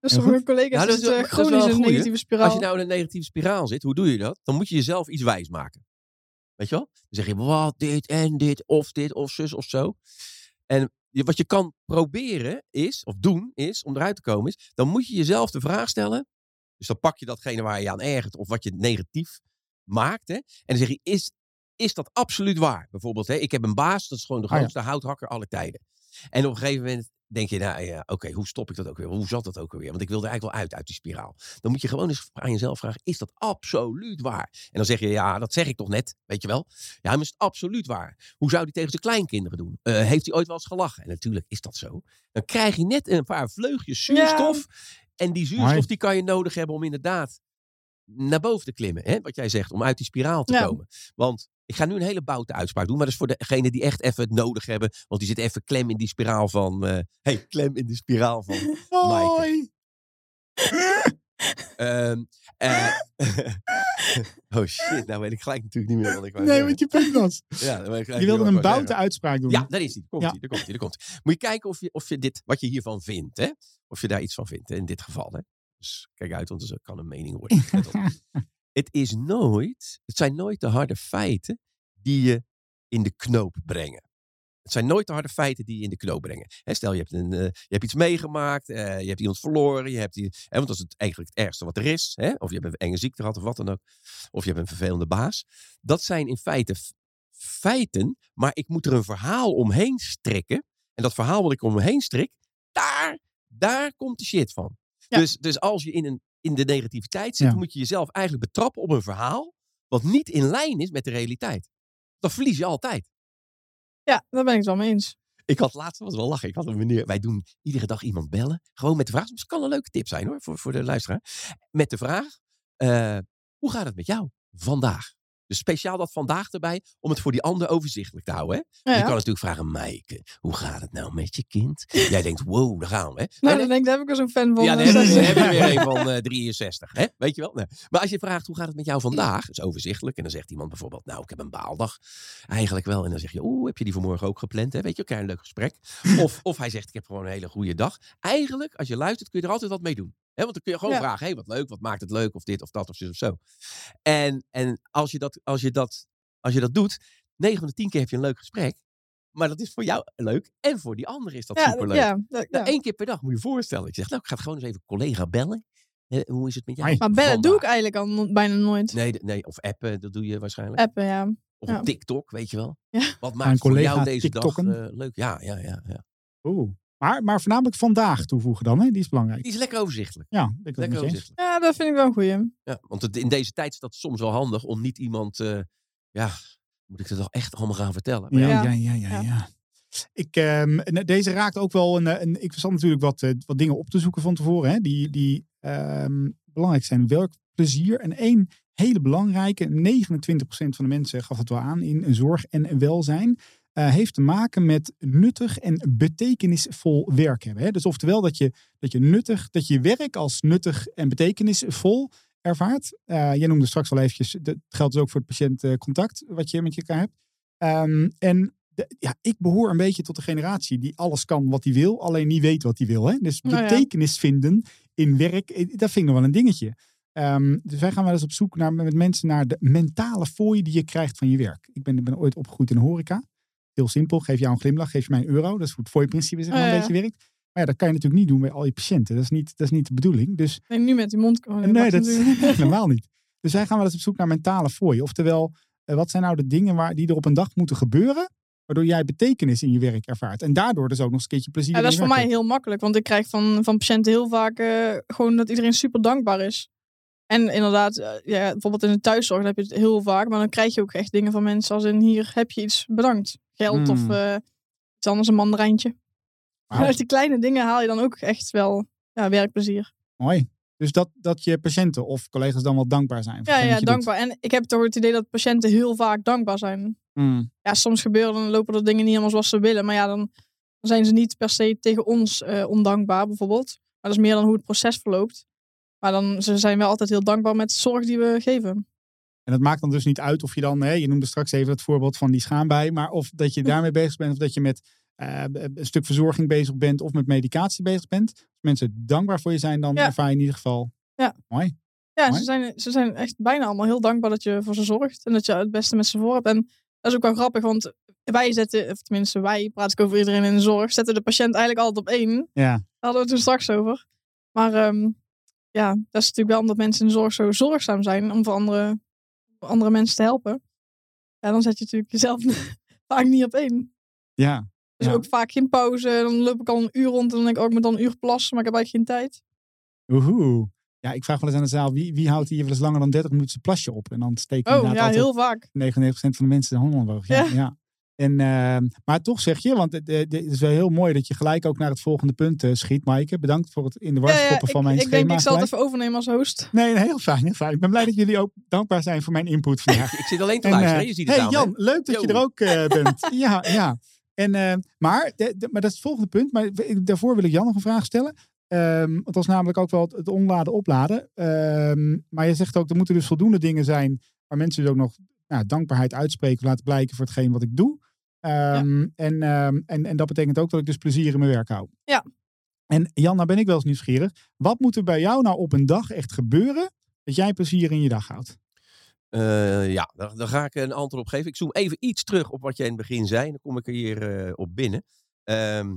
Dus Heel sommige collega's Ja, dat is zitten wel- dat is wel chronisch een in een goeie. negatieve spiraal. Als je nou in een negatieve spiraal zit, hoe doe je dat? Dan moet je jezelf iets wijs maken. Weet je wel? Dan zeg je, wat, dit en dit, of dit, of zus, of zo. En wat je kan proberen is, of doen is, om eruit te komen is, dan moet je jezelf de vraag stellen. Dus dan pak je datgene waar je aan ergert, of wat je negatief maakt. Hè, en dan zeg je, is, is dat absoluut waar? Bijvoorbeeld, hè, ik heb een baas, dat is gewoon de Ah, ja. grootste houthakker aller tijden. En op een gegeven moment denk je, nou ja, oké, hoe stop ik dat ook weer? Hoe zat dat ook weer? Want ik wil er eigenlijk wel uit, uit die spiraal. Dan moet je gewoon eens aan jezelf vragen, is dat absoluut waar? En dan zeg je, ja, dat zeg ik toch net, weet je wel? Ja, maar is het absoluut waar? Hoe zou hij tegen zijn kleinkinderen doen? Eh, heeft hij ooit wel eens gelachen? En natuurlijk is dat zo. Dan krijg je net een paar vleugjes zuurstof. En die zuurstof, die kan je nodig hebben om inderdaad naar boven te klimmen. Hè? Wat jij zegt, om uit die spiraal te Ja. komen. Want ik ga nu een hele boute uitspraak doen. Maar dat is voor degenen die echt even het nodig hebben. Want die zit even klem in die spiraal van... eh [laughs] hey, klem in die spiraal van... [laughs] Hoi! [laughs] ehm, eh, oh shit, nou weet ik gelijk natuurlijk niet meer wat ik wou Nee, wat je punt was. Ja, dan ik Je wilde een boute uitspraak doen. Ja, daar is hij. Komt Ja. hij, daar komt hij, daar komt hij. Moet je kijken of je, of je dit, wat je hiervan vindt. Hè? Of je daar iets van vindt, hè, in dit geval. Hè? Dus kijk uit, want het kan een mening [laughs] worden. Het is nooit, het zijn nooit de harde feiten die je in de knoop brengen. Het zijn nooit de harde feiten die je in de knoop brengen. Stel, je hebt, een, eh, je hebt iets meegemaakt, eh, je hebt iemand verloren, je hebt die, hè, want dat is het, eigenlijk het ergste wat er is. Hè? Of je hebt een enge ziekte gehad of wat dan ook. Of je hebt een vervelende baas. Dat zijn in feite feiten, maar ik moet er een verhaal omheen strikken. En dat verhaal wat ik omheen strik, daar, daar komt de shit van. Ja. Dus, dus als je in, een, in de negativiteit zit, Ja. moet je jezelf eigenlijk betrappen op een verhaal wat niet in lijn is met de realiteit. Dan verlies je altijd. Ja, daar ben ik het wel mee eens. Ik had laatst, was wel lachen, ik had een meneer, wij doen iedere dag iemand bellen. Gewoon met de vraag, het kan een leuke tip zijn hoor, voor, voor de luisteraar. Met de vraag, eh, hoe gaat het met jou vandaag? Dus speciaal dat vandaag erbij, om het voor die ander overzichtelijk te houden. Hè? Ja, Je kan natuurlijk vragen, Maaike, hoe gaat het nou met je kind? Jij denkt, wow, daar gaan we. Hè? Nou, En- dan denk ik, daar heb ik er zo'n fan van. ja, dan eh, heb je, zes. dan heb je weer [laughs] een van eh, 63. Hè? Weet je wel? Nee. Maar als je vraagt, hoe gaat het met jou vandaag? Dat is overzichtelijk. En dan zegt iemand bijvoorbeeld, nou, ik heb een baaldag. Eigenlijk wel. En dan zeg je, oeh, heb je die vanmorgen ook gepland? Hè? Weet je, elkaar een leuk gesprek. [laughs] Of, of hij zegt, ik heb gewoon een hele goede dag. Eigenlijk, als je luistert, kun je er altijd wat mee doen. Hè? Want dan kun je gewoon Ja. vragen, hé, wat leuk, wat maakt het leuk? Of dit, of dat, of zo, of zo. En, en als, je dat, als, je dat, als je dat doet, 9 van de 10 keer heb je een leuk gesprek. Maar dat is voor jou leuk. En voor die ander is dat ja, superleuk. ja, Nou, ja. één keer per dag moet je je voorstellen. Ik zeg, nou, ik ga gewoon eens even collega bellen. Eh, hoe is het met jou? Maar bellen doe ik eigenlijk al bijna nooit. Nee, nee, of appen, dat doe je waarschijnlijk. Appen, ja. Of ja. op TikTok, weet je wel. Ja. Wat maakt voor collega jou deze dag TikTokken? eh, leuk? Ja, ja, ja, ja. Oeh. Maar, maar voornamelijk vandaag toevoegen dan, hè? Die is belangrijk. Die is lekker overzichtelijk. Ja, ik Lekker overzichtelijk. Ja, dat vind ik wel een goeie. Ja, want het- in deze tijd is dat soms wel handig om niet iemand... eh, ja, moet ik het toch echt allemaal gaan vertellen? Maar Ja, ja, ja, Ja. ja, ja. Ja. ja. Ik, ehm, deze raakt ook wel een, een. Ik zat natuurlijk wat, eh, wat dingen op te zoeken van tevoren, hè, die, die ehm, belangrijk zijn. Werkplezier. En één hele belangrijke, 29% van de mensen gaf het wel aan in zorg en welzijn. Eh, heeft te maken met nuttig en betekenisvol werk hebben. Hè? Dus oftewel dat je, dat je nuttig, dat je werk als nuttig en betekenisvol ervaart. Eh, jij noemde straks al eventjes, dat geldt dus ook voor het patiëntcontact wat je met elkaar hebt. Ehm, en de- ja, ik behoor een beetje tot de generatie die alles kan wat hij wil, alleen niet weet wat hij wil. Hè? Dus Nou ja. betekenis vinden in werk, eh, dat vind ik nog wel een dingetje. Ehm, dus wij gaan wel eens op zoek naar, met mensen naar de mentale fooi die je krijgt van je werk. Ik ben, ben ooit opgegroeid in de horeca. Heel simpel, geef jou een glimlach, geef je mij een euro. Dat is hoe het fooi-principe zeg maar, Oh, een beetje werkt. Maar ja, dat kan je natuurlijk niet doen bij al je patiënten. Dat is niet, dat is niet de bedoeling. Dus Nee, nu met die mond. oh, nee, dat is [laughs] helemaal niet. [laughs] Dus wij gaan wel eens op zoek naar mentale fooi. Oftewel, eh, wat zijn nou de dingen waar, die er op een dag moeten gebeuren, waardoor jij betekenis in je werk ervaart. En daardoor dus ook nog eens een keertje plezier Ja, dat is voor mij heel makkelijk, want ik krijg van, van patiënten heel vaak eh, gewoon dat iedereen super dankbaar is. En inderdaad, eh, ja, bijvoorbeeld in de thuiszorg heb je het heel vaak, maar dan krijg je ook echt dingen van mensen als in hier heb je iets bedankt. Geld of Hmm. eh, iets anders, een mandarijntje. Wauw. Uit die kleine dingen haal je dan ook echt wel ja, werkplezier. Mooi. Dus dat, dat je patiënten of collega's dan wel dankbaar zijn. voor Ja, ja, doet. dankbaar. En ik heb toch het idee dat patiënten heel vaak dankbaar zijn. Mm. Ja, soms gebeuren dan lopen er dingen niet helemaal zoals ze willen. Maar ja, dan zijn ze niet per se tegen ons eh, ondankbaar bijvoorbeeld. Maar dat is meer dan hoe het proces verloopt. Maar dan, ze zijn wel altijd heel dankbaar met de zorg die we geven. En het maakt dan dus niet uit of je dan, hè, je noemde straks even het voorbeeld van die schaambij, maar of dat je daarmee bezig bent of dat je met eh, een stuk verzorging bezig bent of met medicatie bezig bent. Als mensen dankbaar voor je zijn, dan Ja. ervaar je in ieder geval. Ja. Mooi. Ja, Mooi. ze zijn, ze zijn echt bijna allemaal heel dankbaar dat je voor ze zorgt. En dat je het beste met ze voor hebt. En dat is ook wel grappig, want wij zetten, of tenminste wij, praat ik over iedereen in de zorg, zetten de patiënt eigenlijk altijd op één. Ja. Daar hadden we het toen straks over. Maar ehm, ja, dat is natuurlijk wel omdat mensen in de zorg zo zorgzaam zijn om voor andere, voor andere mensen te helpen. Ja, dan zet je natuurlijk jezelf [laughs] vaak niet op één. Ja. Dus Ja. ook vaak geen pauze. Dan loop ik al een uur rond en dan denk ik, oh, ik moet dan een uur plassen, maar ik heb eigenlijk geen tijd. Oehoe. Ja, ik vraag wel eens aan de zaal, wie, wie houdt hier wel eens langer dan 30 minuten zijn plasje op? En dan steekt Oh, inderdaad ja, heel vaak. 99% van de mensen de handen omhoog. Ja, Ja. ja. En, ehm, maar toch zeg je, want het, het is wel heel mooi dat je gelijk ook naar het volgende punt eh, schiet, Maaike. Bedankt voor het in de war Ja, van ik, mijn ik denk, schema. ik zal het even overnemen als host. Nee, nee, heel fijn, heel fijn. Ik ben blij dat jullie ook dankbaar zijn voor mijn input [laughs] vandaag. Ik zit alleen te En, luisteren. eh, je ziet het hey aan Jan, leuk dat je er ook eh, [laughs] bent. ja, ja. En, eh, maar, de- de- maar dat is het volgende punt. Maar ik- daarvoor wil ik Jan nog een vraag stellen. Ehm, want dat is namelijk ook wel het, het onladen opladen. Ehm, maar je zegt ook, er moeten dus voldoende dingen zijn waar mensen dus ook nog nou, dankbaarheid uitspreken of laten blijken voor hetgeen wat ik doe. Ehm, en, ehm, en, en dat betekent ook dat ik dus plezier in mijn werk hou. Ja. En Jan, nou ben ik wel eens nieuwsgierig. Wat moet er bij jou nou op een dag echt gebeuren dat jij plezier in je dag houdt? Eh, ja, daar, daar ga ik een antwoord op geven. Ik zoom even iets terug op wat jij in het begin zei. Dan kom ik er hier eh, op binnen. Ehm,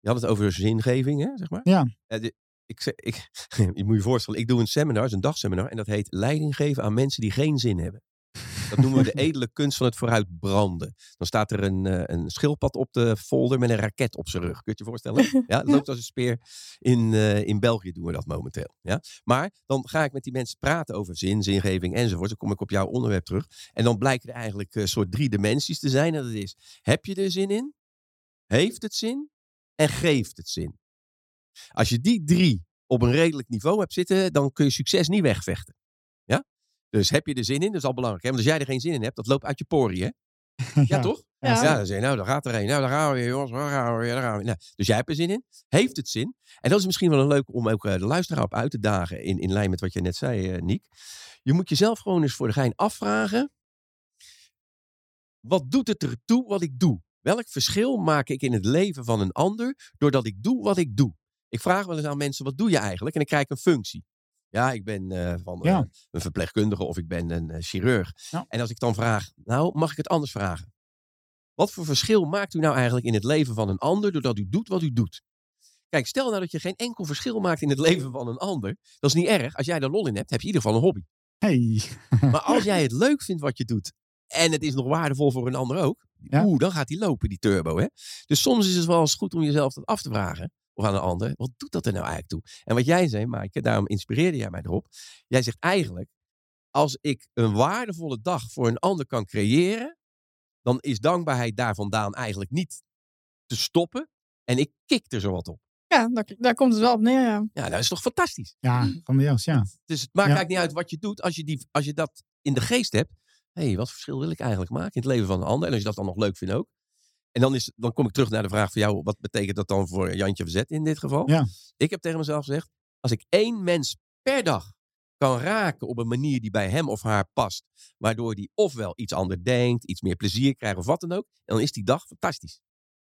je had het over zingeving, hè, zeg maar. Ja. Eh, de- ik, ik, [laughs] je moet je voorstellen, ik doe een seminar, het is een dagseminar. En dat heet leiding geven aan mensen die geen zin hebben. Dat noemen we de [laughs] edele kunst van het vooruitbranden. Dan staat er een, eh, een schildpad op de folder met een raket op zijn rug. Kun je het je voorstellen? [laughs] Ja, het loopt als een speer. In, eh, in België doen we dat momenteel. Ja? Maar dan ga ik met die mensen praten over zin, zingeving enzovoort. Dan kom ik op jouw onderwerp terug. En dan blijken er eigenlijk een soort drie dimensies te zijn. En dat is, heb je er zin in? Heeft het zin? En geeft het zin? Als je die drie op een redelijk niveau hebt zitten, dan kun je succes niet wegvechten. Dus heb je er zin in? Dat is al belangrijk. Hè? Want als jij er geen zin in hebt, dat loopt uit je poriën. Hè? [laughs] Ja, toch? Ja. Ja, dan zeg je, nou, daar gaat er een. Nou, daar gaan we weer, jongens. Daar gaan we weer, daar gaan we weer. Nou, dus jij hebt er zin in. Heeft het zin? En dat is misschien wel een leuk om ook eh, de luisteraar op uit te dagen. In, in lijn met wat je net zei, eh Niek. Je moet jezelf gewoon eens voor de gein afvragen. Wat doet het ertoe wat ik doe? Welk verschil maak ik in het leven van een ander doordat ik doe wat ik doe? Ik vraag wel eens aan mensen, wat doe je eigenlijk? En dan krijg ik een functie. Ja, ik ben eh, van eh, Ja. een verpleegkundige of ik ben een eh, chirurg. Ja. En als ik dan vraag, nou, mag ik het anders vragen? Wat voor verschil maakt u nou eigenlijk in het leven van een ander doordat u doet wat u doet? Kijk, stel nou dat je geen enkel verschil maakt in het leven van een ander. Dat is niet erg. Als jij er lol in hebt, heb je in ieder geval een hobby. Hey. Maar als [laughs] jij het leuk vindt wat je doet. En het is nog waardevol voor een ander ook. Ja. Oeh, dan gaat die lopen, die turbo. Hè? Dus soms is het wel eens goed om jezelf dat af te vragen. Of aan een ander. Wat doet dat er nou eigenlijk toe? En wat jij zei, Maaike, daarom inspireerde jij mij erop. Jij zegt eigenlijk, als ik een waardevolle dag voor een ander kan creëren. Dan is dankbaarheid daar vandaan eigenlijk niet te stoppen. En ik kik er zo wat op. Ja, daar, daar komt het wel op neer, ja. Ja, dat is toch fantastisch? Ja, grandioos, ja. Dus het maakt Ja. eigenlijk niet uit wat je doet. Als je, die, als je dat in de geest hebt. Hé, hey, wat verschil wil ik eigenlijk maken in het leven van een ander? En als je dat dan nog leuk vindt ook. En dan, is, dan kom ik terug naar de vraag van jou. Wat betekent dat dan voor Jantje Verzet in dit geval? Ja. Ik heb tegen mezelf gezegd. Als ik één mens per dag kan raken op een manier die bij hem of haar past. Waardoor die ofwel iets anders denkt, iets meer plezier krijgt of wat dan ook. Dan is die dag fantastisch.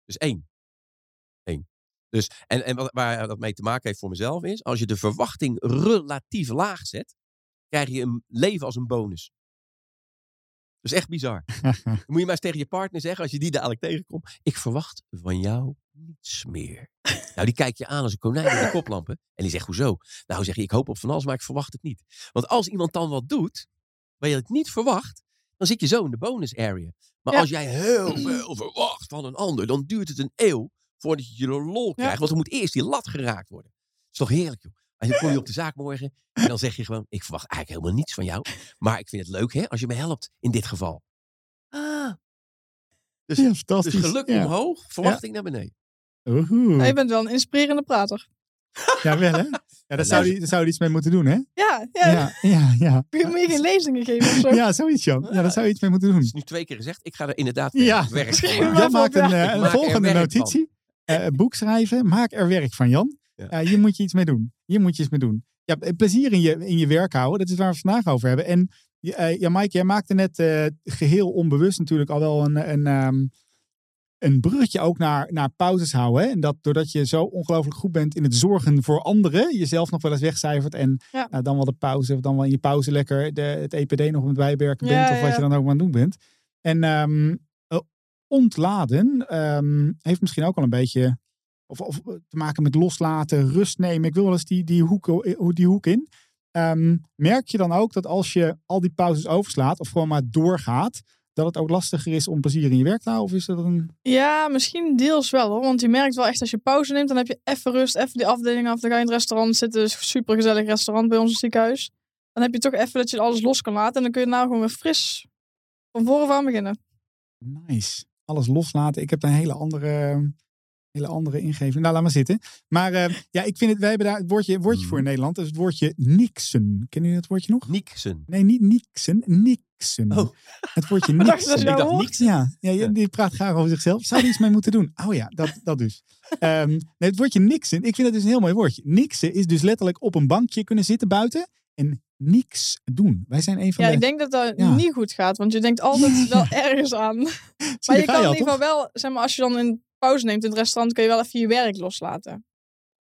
Dus één. Eén. Dus, en en wat, waar dat mee te maken heeft voor mezelf is. Als je de verwachting relatief laag zet. Krijg je een leven als een bonus. Dat is echt bizar. [laughs] Dan moet je maar eens tegen je partner zeggen, als je die dadelijk tegenkomt. Ik verwacht van jou niets meer. Nou, die kijkt je aan als een konijn in de koplampen. En die zegt, hoezo? Nou, zeg je, ik hoop op van alles, maar ik verwacht het niet. Want als iemand dan wat doet, waar je het niet verwacht, dan zit je zo in de bonus area. Maar Ja. als jij heel veel verwacht van een ander, dan duurt het een eeuw voordat je je lol krijgt. Want er moet eerst die lat geraakt worden. is toch heerlijk, joh. En dan kom je op de [laughs] zaak morgen en dan zeg je gewoon, ik verwacht eigenlijk helemaal niets van jou. Maar ik vind het leuk, hè, als je me helpt in dit geval. Ah. Dus, Ja, dus geluk ja. omhoog, verwachting naar beneden. Ja, je bent wel een inspirerende prater. Ja, wel hè? [laughs] Ja, daar zou, hij, daar zou hij iets mee moeten doen, hè? Ja, ja. Ja, ja, ja. [laughs] Moet je- je geen lezingen geven of zo? Ja, zoiets, Jan. Ja, daar zou je iets mee moeten doen. Het is nu twee keer gezegd, ik ga er inderdaad Ja. werk maken. maar Jan maakt een, ja. eh, Ik een maak volgende werk notitie. Eh, een boek schrijven, maak er werk van, Jan. Ja. Eh, hier moet je iets mee doen. Hier moet je iets mee doen. Ja, eh, plezier in je, in je werk houden, dat is waar we het vandaag over hebben. En eh, ja, Mike, jij maakte net eh, geheel onbewust natuurlijk al wel een, een, ehm, een bruggetje ook naar, naar pauzes houden. Hè? En dat doordat je zo ongelooflijk goed bent in het zorgen voor anderen, jezelf nog wel eens wegcijfert. En Ja. nou, dan wel de pauze, of dan wel in je pauze lekker de, het EPD nog met bijwerken Ja, bent. Of wat je dan ook maar aan het doen bent. En ehm, eh, ontladen ehm, heeft misschien ook al een beetje of, of te maken met loslaten, rust nemen. Ik wil wel eens die, die, hoek, o- die hoek in. Ehm, merk je dan ook dat als je al die pauzes overslaat of gewoon maar doorgaat, dat het ook lastiger is om plezier in je werk te houden? Of is dat een... Ja, misschien deels wel hoor. Want je merkt wel echt als je pauze neemt, dan heb je even rust, even die afdeling af. Dan ga je in het restaurant zitten. Het is een supergezellig restaurant bij ons in het ziekenhuis. Dan heb je toch even dat je alles los kan laten. En dan kun je nou gewoon weer fris van voren aan beginnen. Nice. Alles loslaten. Ik heb een hele andere, hele andere ingeving. Nou, laat maar zitten. Maar eh, ja, ik vind het, wij hebben daar het woordje, woordje voor in Nederland. Dat is het woordje niksen. Kennen jullie dat woordje nog? Niksen. Nee, niet niksen. Niksen. Oh. Het woordje [laughs] niksen. Ik dacht. Ja, ja, die praat graag over zichzelf. Zou er iets mee moeten doen? Oh ja, dat, dat dus. [laughs] Ehm, nee, het woordje niksen, ik vind dat dus een heel mooi woordje. Niksen is dus letterlijk op een bankje kunnen zitten buiten en niks doen. Wij zijn een van Ja, de... ik denk dat dat Ja. niet goed gaat. Want je denkt altijd wel [laughs] ergens aan. Maar je kan in ieder geval wel, zeg maar, als je dan een pauze neemt in het restaurant, kun je wel even je werk loslaten.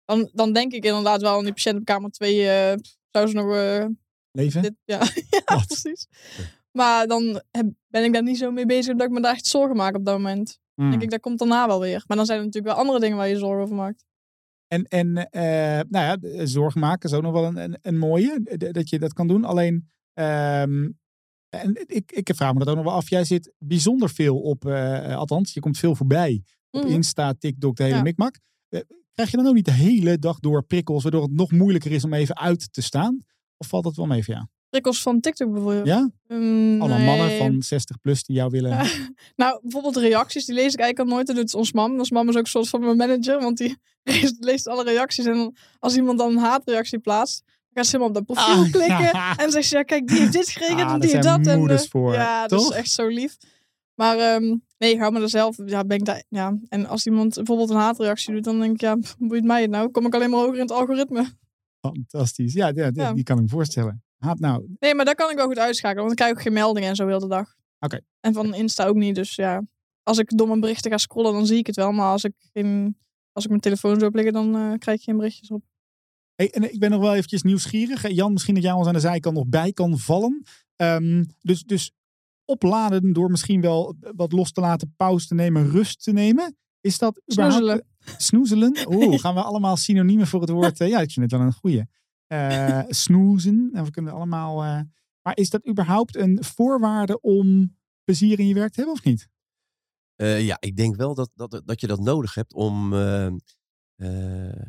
Dan, dan denk ik inderdaad wel aan die patiënt op kamer 2 eh, zou ze nog eh, Leven? dit, ja, [laughs] ja precies. Maar dan heb- ben ik daar niet zo mee bezig dat ik me daar echt zorgen maak op dat moment. Hmm. denk ik, dat komt daarna wel weer. Maar dan zijn er natuurlijk wel andere dingen waar je zorgen over maakt. En, en eh, nou ja, zorg maken is ook nog wel een, een, een mooie, dat je dat kan doen. Alleen, ehm, en ik, ik vraag me dat ook nog wel af. Jij zit bijzonder veel op, eh, althans, je komt veel voorbij op Mhm. Insta, TikTok, de hele Ja. mikmak. Eh, krijg je dan ook niet de hele dag door prikkels, waardoor het nog moeilijker is om even uit te staan? Of valt dat wel mee voor jou? Prikkels van TikTok bijvoorbeeld. Ja? Mm, Allemaal nee. mannen van 60 plus die jou willen... Ja. [laughs] Nou, bijvoorbeeld reacties, die lees ik eigenlijk al nooit. Dat doet ons mam. Ons mam is ook een soort van mijn manager, want die [laughs] leest, leest alle reacties. En als iemand dan een haatreactie plaatst, dan gaat ze helemaal op dat profiel Ah, klikken. ja. [laughs] En zegt ze, ja kijk, die heeft dit gekregen Ah, en daar die heeft dat. En, moeders eh, voor, Ja, dat is echt zo lief. Maar ehm, nee, hou me er zelf, ja, ben ik daar, ja. En als iemand bijvoorbeeld een haatreactie doet, dan denk ik, ja, [laughs] boeit mij het nou? Kom ik alleen maar hoger in het algoritme. Fantastisch. Ja, ja, die kan ik me voorstellen. Haat nou. Nee, maar daar kan ik wel goed uitschakelen, want dan krijg ik ook geen meldingen en zo heel de dag. Oké. En van Insta ook niet, dus ja. Als ik door mijn berichten ga scrollen, dan zie ik het wel. Maar als ik, geen, als ik mijn telefoon zo liggen, dan eh, krijg ik geen berichtjes op. Hey, en ik ben nog wel eventjes nieuwsgierig. Jan, misschien dat jij ons aan de zijkant nog bij kan vallen. Ehm, dus, dus opladen door misschien wel wat los te laten, pauze te nemen, rust te nemen. Is dat überhaupt... Snoezelen. Snoezelen? [laughs] Oeh, gaan we allemaal synoniemen voor het woord... eh, ja, ik vind het wel een goeie. Eh, snoezen. En we kunnen allemaal... eh, maar is dat überhaupt een voorwaarde om plezier in je werk te hebben of niet? Eh, ja, ik denk wel dat, dat, dat je dat nodig hebt om, eh, eh,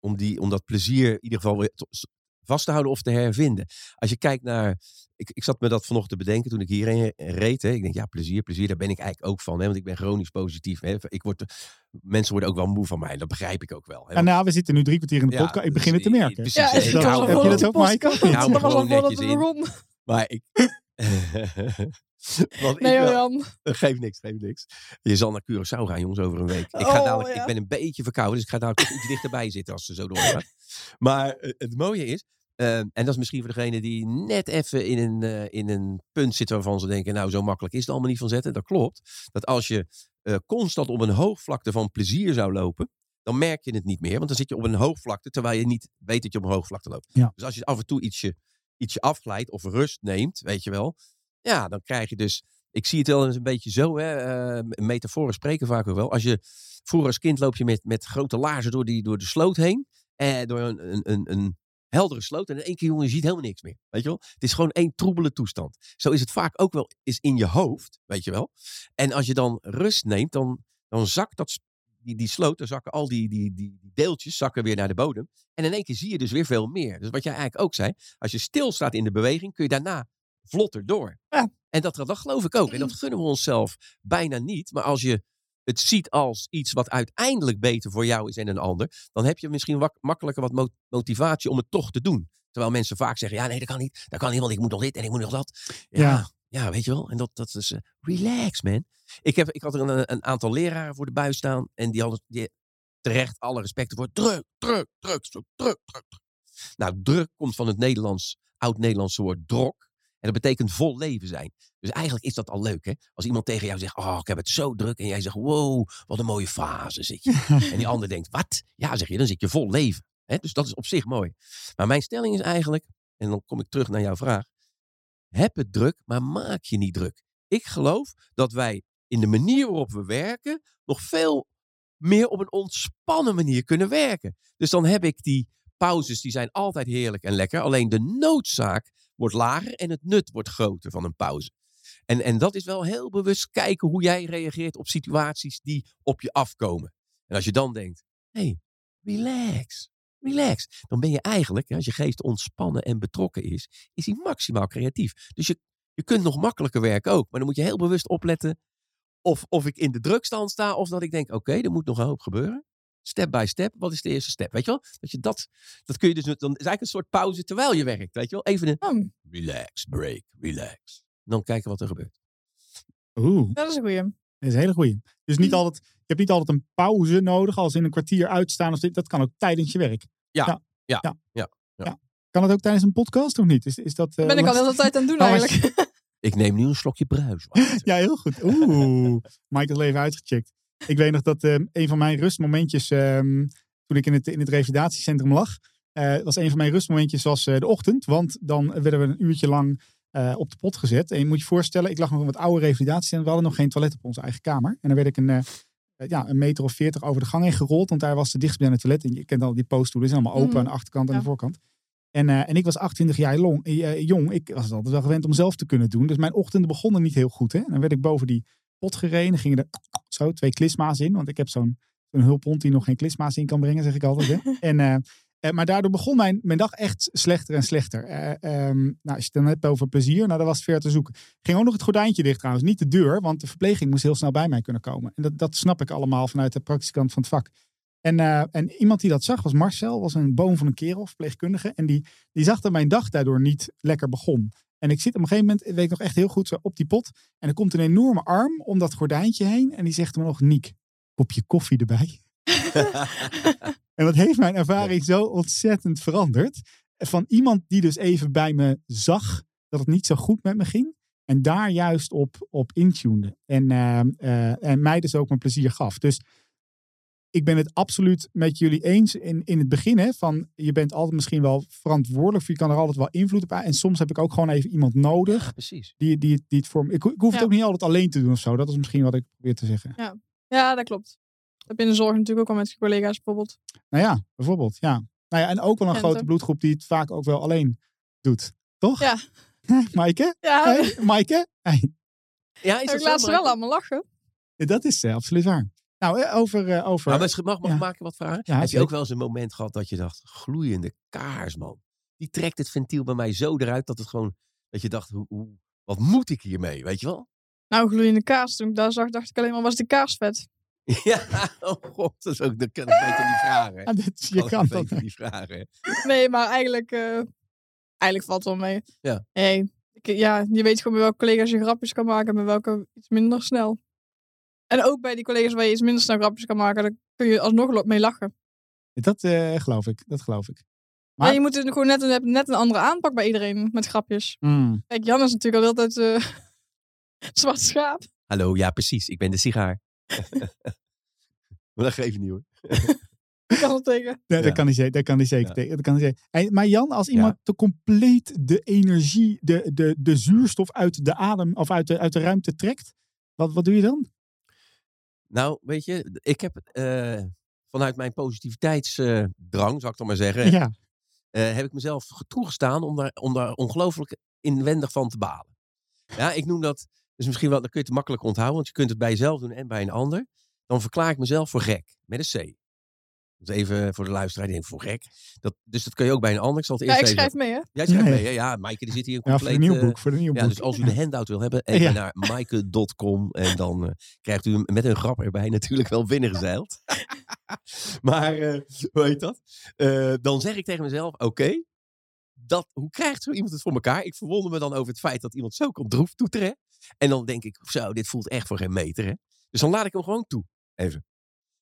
om, die, om dat plezier in ieder geval vast te houden of te hervinden. Als je kijkt naar. Ik, ik zat me dat vanochtend te bedenken toen ik hierheen reed. Hè. Ik denk, ja, plezier, plezier, daar ben ik eigenlijk ook van. Hè, want ik ben chronisch positief. Hè. Ik word, mensen worden ook wel moe van mij. Dat begrijp ik ook wel. Hè. En nou, we zitten nu drie kwartier in de Ja, podcast. Ik dus begin het te merken. precies, Ja, ik gewoon- de dat ook, Mike? hou Dat was al netjes in. Maar ik. [laughs] Want Nee ik Jan. Geef niks, geef niks. Je zal naar Curaçao gaan, jongens, over een week. Ik, ga Oh, dadelijk, ja. ik ben een beetje verkouden, dus ik ga dadelijk toch iets dichterbij zitten als ze zo doorgaan. Maar eh, het mooie is, eh, en dat is misschien voor degene die net even in een, eh, in een punt zit waarvan ze denken, nou zo makkelijk is het allemaal niet van zetten. Dat klopt. Dat als je eh, constant op een hoogvlakte van plezier zou lopen, dan merk je het niet meer. Want dan zit je op een hoogvlakte, terwijl je niet weet dat je op een hoogvlakte loopt. Ja. Dus als je af en toe ietsje, ietsje afglijdt of rust neemt, weet je wel. Ja, dan krijg je dus ik zie het wel eens een beetje zo, hè, eh, metaforen spreken vaak ook wel. Als je vroeger als kind loop je met, met grote laarzen door, die, door de sloot heen, eh, door een, een, een, een heldere sloot. En in één keer, jongen, je ziet helemaal niks meer. Weet je wel? Het is gewoon één troebele toestand. Zo is het vaak ook wel is in je hoofd, weet je wel. En als je dan rust neemt, dan, dan zakt dat, die, die sloot, dan zakken al die, die, die, deeltjes zakken weer naar de bodem. En in één keer zie je dus weer veel meer. Dus wat jij eigenlijk ook zei, als je stilstaat in de beweging, kun je daarna vlotter door. Ja. En dat, dat geloof ik ook. En dat gunnen we onszelf bijna niet. Maar als je het ziet als iets wat uiteindelijk beter voor jou is en een ander, dan heb je misschien makkelijker wat mo- motivatie om het toch te doen. Terwijl mensen vaak zeggen, ja nee, dat kan niet. Dat kan niet, want ik moet nog dit en ik moet nog dat. Ja, Ja. Ja. weet je wel. En dat, dat is, eh, relax man. Ik, heb, ik had er een, een aantal leraren voor de buis staan en die hadden die, terecht alle respect voor druk, druk, druk, druk, druk, druk. Nou, druk komt van het Nederlands, oud-Nederlandse woord drok. En dat betekent vol leven zijn. Dus eigenlijk is dat al leuk, hè? Als iemand tegen jou zegt, oh, ik heb het zo druk. En jij zegt, wow, wat een mooie fase zit je. [laughs] en die ander denkt, wat? Ja, zeg je, dan zit je vol leven. Hè? Dus dat is op zich mooi. Maar mijn stelling is eigenlijk, en dan kom ik terug naar jouw vraag. Heb het druk, maar maak je niet druk. Ik geloof dat wij in de manier waarop we werken nog veel meer op een ontspannen manier kunnen werken. Dus dan heb ik die pauzes, die zijn altijd heerlijk en lekker. Alleen de noodzaak wordt lager en het nut wordt groter van een pauze. En, en dat is wel heel bewust kijken hoe jij reageert op situaties die op je afkomen. En als je dan denkt, hey, relax, relax. Dan ben je eigenlijk, als je geest ontspannen en betrokken is, is hij maximaal creatief. Dus je, je kunt nog makkelijker werken ook. Maar dan moet je heel bewust opletten of, of ik in de drukstand sta of dat ik denk, oké, er moet nog een hoop gebeuren. Step by step, wat is de eerste step? Weet je wel? Dat, je dat, dat kun je dus, dan is eigenlijk een soort pauze terwijl je werkt. Weet je wel? Even een Oh, relax, break, relax. Dan kijken wat er gebeurt. Oeh, dat is een goeie. dat is een hele goeie. Dus niet altijd, je hebt niet altijd een pauze nodig als in een kwartier uitstaan. Of dit, dat kan ook tijdens je werk. Ja, Ja. ja, Ja. ja, ja. Kan dat ook tijdens een podcast of niet? Is, is dat, eh, ben ik al de hele tijd aan het doen Nou, eigenlijk. [laughs] Ik neem nu een slokje bruiswater. Ja, heel goed. Oeh, [laughs] Mike is even uitgecheckt. Ik weet nog dat ehm, een van mijn rustmomentjes, ehm, toen ik in het, in het revalidatiecentrum lag, eh, was een van mijn rustmomentjes was eh, de ochtend. Want dan werden we een uurtje lang eh, op de pot gezet. En je moet je voorstellen, ik lag nog in wat oude revalidatiecentrum. We hadden nog geen toilet op onze eigen kamer. En dan werd ik een, ja, een meter of veertig over de gang heen gerold. Want daar was de dichtstbijzijnde toilet. En je kent al die poststoelen, die zijn allemaal open Mhm. aan de achterkant en Ja. de voorkant. En, eh, en ik was 28 jaar long, eh, jong. Ik was het altijd wel gewend om zelf te kunnen doen. Dus mijn ochtenden begonnen niet heel goed. Hè? En dan werd ik boven die pot gereden. Gingen er zo twee klisma's in. Want ik heb zo'n zo'n hulphond die nog geen klisma's in kan brengen, zeg ik altijd. Hè? [laughs] en, eh, eh, maar daardoor begon mijn, mijn dag echt slechter en slechter. Eh, ehm, nou, als je het dan hebt over plezier, nou, dat was ver te zoeken. Ging ook nog het gordijntje dicht trouwens. Niet de deur, want de verpleging moest heel snel bij mij kunnen komen. En dat, dat snap ik allemaal vanuit de praktische kant van het vak. En, eh, en iemand die dat zag was Marcel, was een boom van een kerel, verpleegkundige. En die, die zag dat mijn dag daardoor niet lekker begon. En ik zit op een gegeven moment, weet ik nog echt heel goed, zo op die pot. En er komt een enorme arm om dat gordijntje heen. En die zegt me nog, Niek, kopje koffie erbij. [laughs] [laughs] en dat heeft mijn ervaring zo ontzettend veranderd. Van iemand die dus even bij me zag dat het niet zo goed met me ging. En daar juist op, op intunede. En, eh, eh, en mij dus ook mijn plezier gaf. Dus ik ben het absoluut met jullie eens in, in het begin. Hè, van je bent altijd misschien wel verantwoordelijk. voor Je kan er altijd wel invloed op aan. En soms heb ik ook gewoon even iemand nodig. Ja, precies. Die, die, die het voor me. Ik, ik hoef het Ja. ook niet altijd alleen te doen of zo. Dat is misschien wat ik probeer te zeggen. Ja, dat klopt. De zorg natuurlijk ook al met je collega's bijvoorbeeld. Nou ja, bijvoorbeeld. Ja. Nou ja, en ook wel een grote bloedgroep die het vaak ook wel alleen doet. Toch? Ja. [laughs] Maaike? Ja, Hey, Maaike? Hey. Ja, is ik laat ze wel allemaal lachen. Dat is eh, absoluut waar. Nou, eh, over... eh, over Maar misschien mag, mag Ja. ik wat vragen? Ja, Heb je ook wel eens een moment gehad dat je dacht, gloeiende kaars man. Die trekt het ventiel bij mij zo eruit dat het gewoon, dat je dacht, hoe, hoe, wat moet ik hiermee, weet je wel? Nou, gloeiende kaas. Toen ik daar zag, dacht ik alleen maar, was die kaas vet? [laughs] Ja, oh god, dat, is ook, dat kan ik beter niet vragen. Ah, dit- je Kan dat. beter niet vragen. Nee, maar eigenlijk, eh, eigenlijk valt het wel mee. Ja. Nee, ik, ja, je weet gewoon met welke collega's je grapjes kan maken en met welke iets minder snel. En ook bij die collega's waar je iets minder snel grapjes kan maken, daar kun je alsnog mee lachen. Dat eh, geloof ik. Dat geloof ik. Maar je moet het gewoon net, een- net een andere aanpak bij iedereen met grapjes. Mm. Kijk, Jan is natuurlijk al altijd eh [laughs] zwart schaap. Hallo, ja precies, ik ben de sigaar. [laughs] maar dat geeft niet hoor. Ik kan het tegen. Ja. Dat kan hij zeker. Dat kan hij zeker. Ja. tegen- Dat kan hij zeker. Hey, maar Jan, als iemand te compleet de energie, de, de, de zuurstof uit de adem of uit de, uit de ruimte trekt, wat, wat doe je dan? Nou, weet je, ik heb eh, vanuit mijn positiviteitsdrang, zal ik dan maar zeggen, Ja. eh, heb ik mezelf ge- toegestaan om daar, om daar ongelooflijk inwendig van te balen. Ja, ik noem dat, dus misschien wel, dat kun je het makkelijk onthouden, want je kunt het bij jezelf doen en bij een ander. Dan verklaar ik mezelf voor gek, met een C. Dus even voor de luisteraar, die denkt voor gek. Dat, dus dat kun je ook bij een ander. Ik zal het Ja, eerst ik even- schrijf mee, hè? Jij schrijft Ja, mee, hè? Ja, Maaike die zit hier een Ja, voor compleet... een nieuw eh, boek. Voor een nieuw ja, boek. dus als u de [laughs] handout wil hebben, even Ja. naar maaike.com en dan eh, krijgt u hem met een grap erbij natuurlijk wel binnengezeild. [laughs] maar, eh, hoe heet dat? Eh, dan zeg ik tegen mezelf, oké, dat, hoe krijgt zo iemand het voor elkaar? Ik verwonder me dan over het feit dat iemand zo kan droef toeteren. En dan denk ik, zo, dit voelt echt voor geen meter. Hè? Dus dan laat ik hem gewoon toe, even.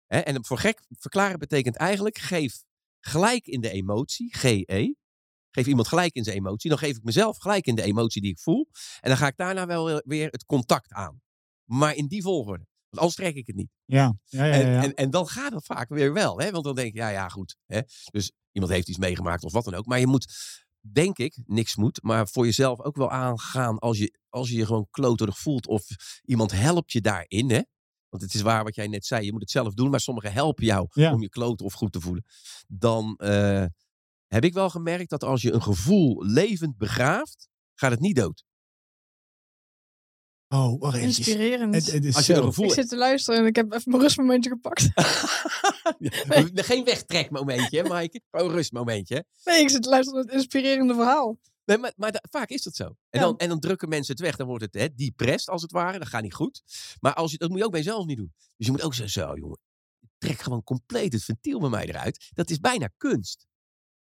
Hè? En hem voor gek verklaren betekent eigenlijk, geef gelijk in de emotie, GE, geef iemand gelijk in zijn emotie. Dan geef ik mezelf gelijk in de emotie die ik voel. En dan ga ik daarna wel weer het contact aan. Maar in die volgorde. Want anders trek ik het niet. Ja, ja, ja. ja, En, en, en dan gaat het vaak weer wel. Hè? Want dan denk ik, ja, ja, goed. Hè? Dus iemand heeft iets meegemaakt of wat dan ook. Maar je moet, denk ik, niks moet. Maar voor jezelf ook wel aangaan als je als je, je gewoon kloterig voelt. Of iemand helpt je daarin. Hè? Want het is waar wat jij net zei. Je moet het zelf doen. Maar sommigen helpen jou Ja. om je kloten of goed te voelen. Dan eh, heb ik wel gemerkt dat als je een gevoel levend begraaft, gaat het niet dood. Oh, wacht even. Inspirerend. Het, het is Als je een gevoel Ik zit te luisteren en ik heb even mijn rustmomentje gepakt. [laughs] Ja, Geen wegtrekmomentje, hè, Maaike? Gewoon een rustmomentje. Nee, ik zit te luisteren naar het inspirerende verhaal. Nee, maar, maar da- vaak is dat zo. En, Ja. dan, en dan drukken mensen het weg. Dan wordt het hè, depressed, als het ware. Dat gaat niet goed. Maar als je, dat moet je ook bij jezelf niet doen. Dus je moet ook zeggen, zo jongen. Trek gewoon compleet het ventiel bij mij eruit. Dat is bijna kunst.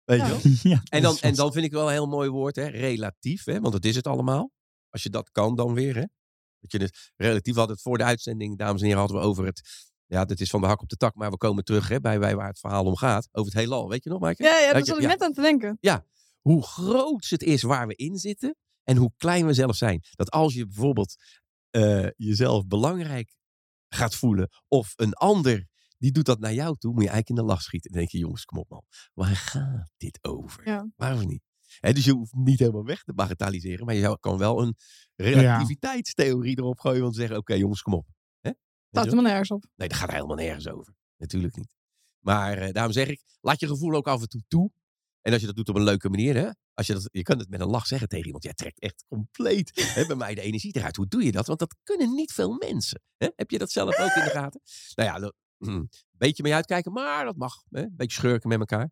Weet Ja. je wel? [laughs] Ja, En dan, en dan vind ik wel een heel mooi woord, hè? relatief. Hè? Want dat is het allemaal. Als je dat kan dan weer. Hè? Dat je het, relatief hadden het voor de uitzending, dames en heren, hadden we over het... Ja, dat is van de hak op de tak, maar we komen terug hè, bij, bij waar het verhaal om gaat. Over het heelal, weet je nog, Maaike? Ja, ja daar zat ik ja. net aan te denken. Hoe groot het is waar we in zitten en hoe klein we zelf zijn. Dat als je bijvoorbeeld eh, jezelf belangrijk gaat voelen of een ander die doet dat naar jou toe, moet je eigenlijk in de lach schieten. Dan denk je, jongens, kom op man, waar gaat dit over? Ja. Waarom niet? Dus je hoeft niet helemaal weg te bagatelliseren, maar je zou- kan wel een relativiteitstheorie erop gooien om te zeggen, oké jongens, kom op. Staat wel? er maar nergens op. Nee, daar gaat helemaal nergens over. Natuurlijk niet. Maar eh, daarom zeg ik, laat je gevoel ook af en toe toe. En als je dat doet op een leuke manier, hè? Als je, dat, je kan het met een lach zeggen tegen iemand. Jij trekt echt compleet hè, bij mij de energie eruit. Hoe doe je dat? Want dat kunnen niet veel mensen. Hè? Heb je dat zelf ook in de gaten? Nou ja, een mm, beetje mee uitkijken, maar dat mag. Hè? Een beetje schurken met elkaar.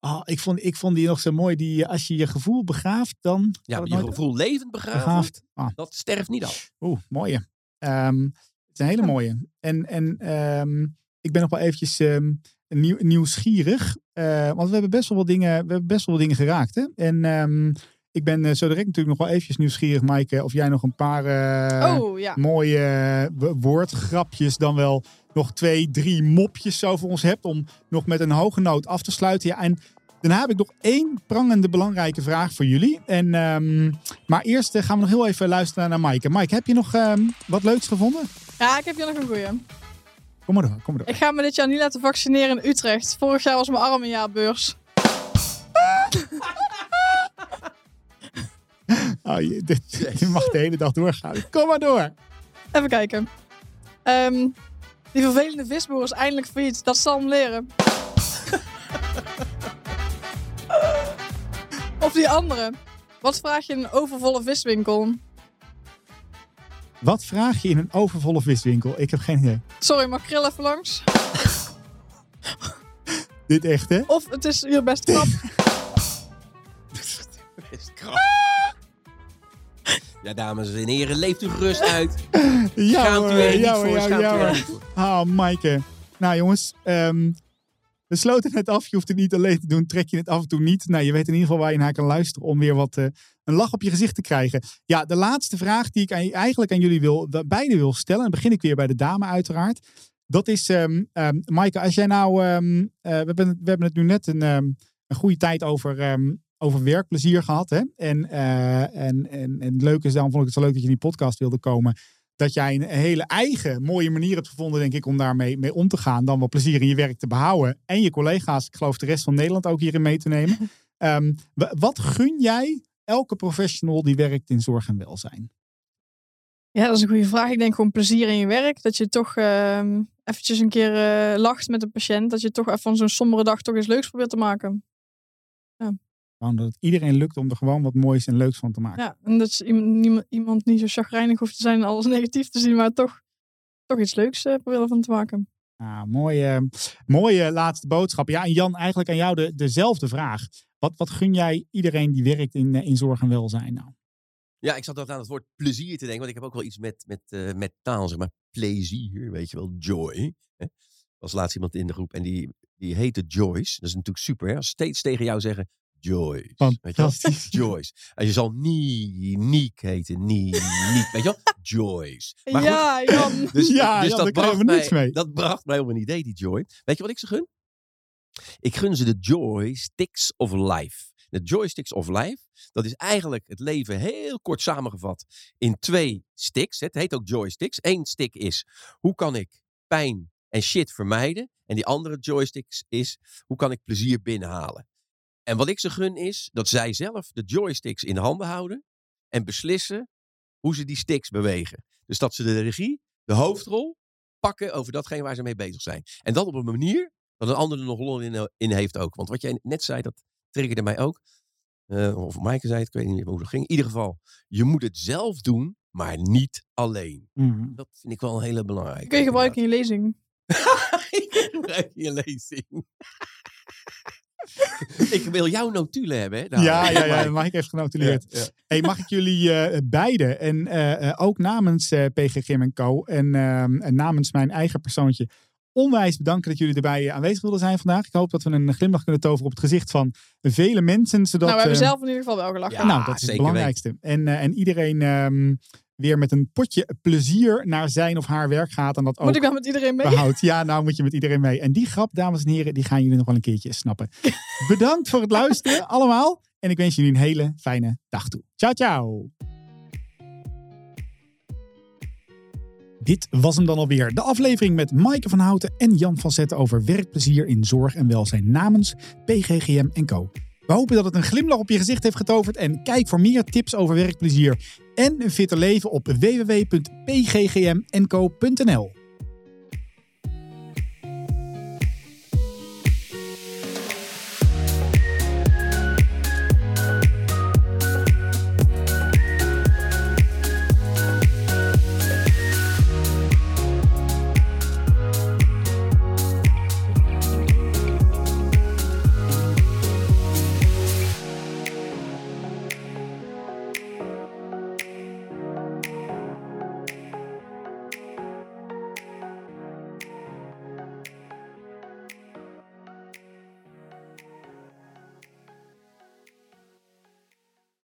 Oh, ik, vond, ik vond die nog zo mooi. Die, eh, als je je gevoel begraaft, dan... Ja, je gevoel levend begraaft. Ah, dat sterft niet af. Oeh, mooie. Ehm, het is een hele Ja. mooie. En, en ehm, ik ben nog wel eventjes ehm, nieuw, nieuwsgierig. eh, want we hebben best wel wat dingen, we hebben best wel wat dingen geraakt. Hè? En ehm, ik ben eh, zo direct natuurlijk nog wel eventjes nieuwsgierig, Maaike, of jij nog een paar eh, oh, ja. mooie wo- woordgrapjes, dan wel nog twee, drie mopjes zo voor ons hebt. Om nog met een hoge noot af te sluiten. Ja, en daarna heb ik nog één prangende belangrijke vraag voor jullie. En, ehm, maar eerst eh, gaan we nog heel even luisteren naar Maaike. Maaike, heb je nog ehm, wat leuks gevonden? Ja, ik heb hier nog een goeie. Kom maar door, kom maar door. Ik ga me dit jaar niet laten vaccineren in Utrecht. Vorig jaar was mijn arm een jaarbeurs. Oh, [laughs] je, dit, je mag de hele dag doorgaan. Kom maar door. Even kijken. Ehm, die vervelende visboer is eindelijk failliet. Dat zal hem leren. [laughs] of die andere. Wat vraag je in een overvolle viswinkel? Wat vraag je in een overvolle viswinkel? Ik heb geen idee. Sorry, makreel even langs. [laughs] Dit echt, hè? Of het is hier best knap. [laughs] Best krap. Ja, dames en heren, leeft u gerust uit. [laughs] Ja, Schaamt u er niet ja, voor, ja, schaamt ja, u er hoor. niet voor. Ah, Maaike. Nou jongens, ehm, we sloten het af. Je hoeft het niet alleen te doen. Trek je het af en toe niet. Nou, je weet in ieder geval waar je naar kan luisteren om weer wat eh, een lach op je gezicht te krijgen. Ja, de laatste vraag die ik aan, eigenlijk aan jullie wil, beide wil stellen. En dan begin ik weer bij de dame uiteraard. Dat is, ehm, Maaike, als jij nou, eh, we, hebben, het- we hebben het nu net een, een goede tijd over, over werkplezier gehad. Hè? En, eh, en, en, en het leuke is, daarom vond ik het zo leuk dat je in die podcast wilde komen dat jij een hele eigen mooie manier hebt gevonden, denk ik, om daarmee mee om te gaan. Dan wat plezier in je werk te behouden. En je collega's, ik geloof de rest van Nederland ook hierin mee te nemen. [laughs] Ehm, wa- wat gun jij elke professional die werkt in zorg en welzijn? Ja, dat is een goede vraag. Ik denk gewoon plezier in je werk. Dat je toch ehm eventjes een keer eh, lacht met een patiënt. Dat je toch even van zo'n sombere dag toch eens leuks probeert te maken. Gewoon dat het iedereen lukt om er gewoon wat moois en leuks van te maken. Ja, en dat is iemand, niemand- iemand niet zo chagrijnig hoeft te zijn en alles [laughs] negatief te zien, maar toch, toch iets leuks eh, proberen van te maken. Ah, mooie, mooie laatste boodschap. Ja, en Jan, eigenlijk aan jou de, dezelfde vraag. Wat, wat gun jij iedereen die werkt in, eh, in zorg en welzijn nou? Ja, ik zat ook aan het woord plezier te denken. Want ik heb ook wel iets met, met, eh, met taal, zeg maar. Plezier, weet je wel. Joy. Hè? Er was laatst iemand in de groep en die, die heette Joyce. Dat is natuurlijk super, hè. Als steeds tegen jou zeggen Joyce. Weet je wel? Fantastisch. [laughs] Joyce. En je zal nie, Niek heten. Nie, Niek. Weet je wel? Joyce. Maar goed, ja, Jan. [laughs] dus, Ja, dus Jan, dat, bracht we mij, niks mee. dat bracht mij op een idee, die Joy. Weet je wat ik ze gun? Ik gun ze de joysticks of life. De joysticks of life, dat is eigenlijk het leven heel kort samengevat in twee sticks. Het heet ook joysticks. Eén stick is, hoe kan ik pijn en shit vermijden? En die andere joysticks is, hoe kan ik plezier binnenhalen? En wat ik ze gun is, dat zij zelf de joysticks in de handen houden en beslissen hoe ze die sticks bewegen. Dus dat ze de regie, de hoofdrol, pakken over datgene waar ze mee bezig zijn. En dat op een manier dat een ander er nog lol in, in heeft ook. Want wat jij net zei, dat triggerde mij ook. Eh, of Maaike zei het, ik weet niet meer hoe dat ging. In ieder geval, je moet het zelf doen, maar niet alleen. Mhm. Dat vind ik wel een hele belangrijke. Kun je gebruiken in je lezing. [laughs] Ik gebruik je lezing. [laughs] ik wil jouw notulen hebben, hè? Nou, Ja, ja, ja, dat mag ik even genotuleerd. Ja, ja. Hey, mag ik jullie eh beiden en eh, eh, ook namens eh PG en Co. En, ehm, en namens mijn eigen persoontje onwijs bedanken dat jullie erbij aanwezig wilden zijn vandaag. Ik hoop dat we een glimlach kunnen toveren op het gezicht van vele mensen. Zodat, nou, we hebben eh, zelf in ieder geval wel gelachen. Ja, nou, dat is het belangrijkste. En, eh, en iedereen ehm, weer met een potje plezier naar zijn of haar werk gaat. En dat ook Moet ik dan met iedereen mee? behoudt. Ja, nou moet je met iedereen mee. En die grap, dames en heren, die gaan jullie nog wel een keertje snappen. [laughs] Bedankt voor het luisteren, allemaal. En ik wens jullie een hele fijne dag toe. Ciao, ciao. Dit was hem dan alweer. De aflevering met Maaike van Houten en Jan van Zetten over werkplezier in zorg en welzijn namens PGGM Co. We hopen dat het een glimlach op je gezicht heeft getoverd. En kijk voor meer tips over werkplezier en een fitter leven op www.pggmnco.nl.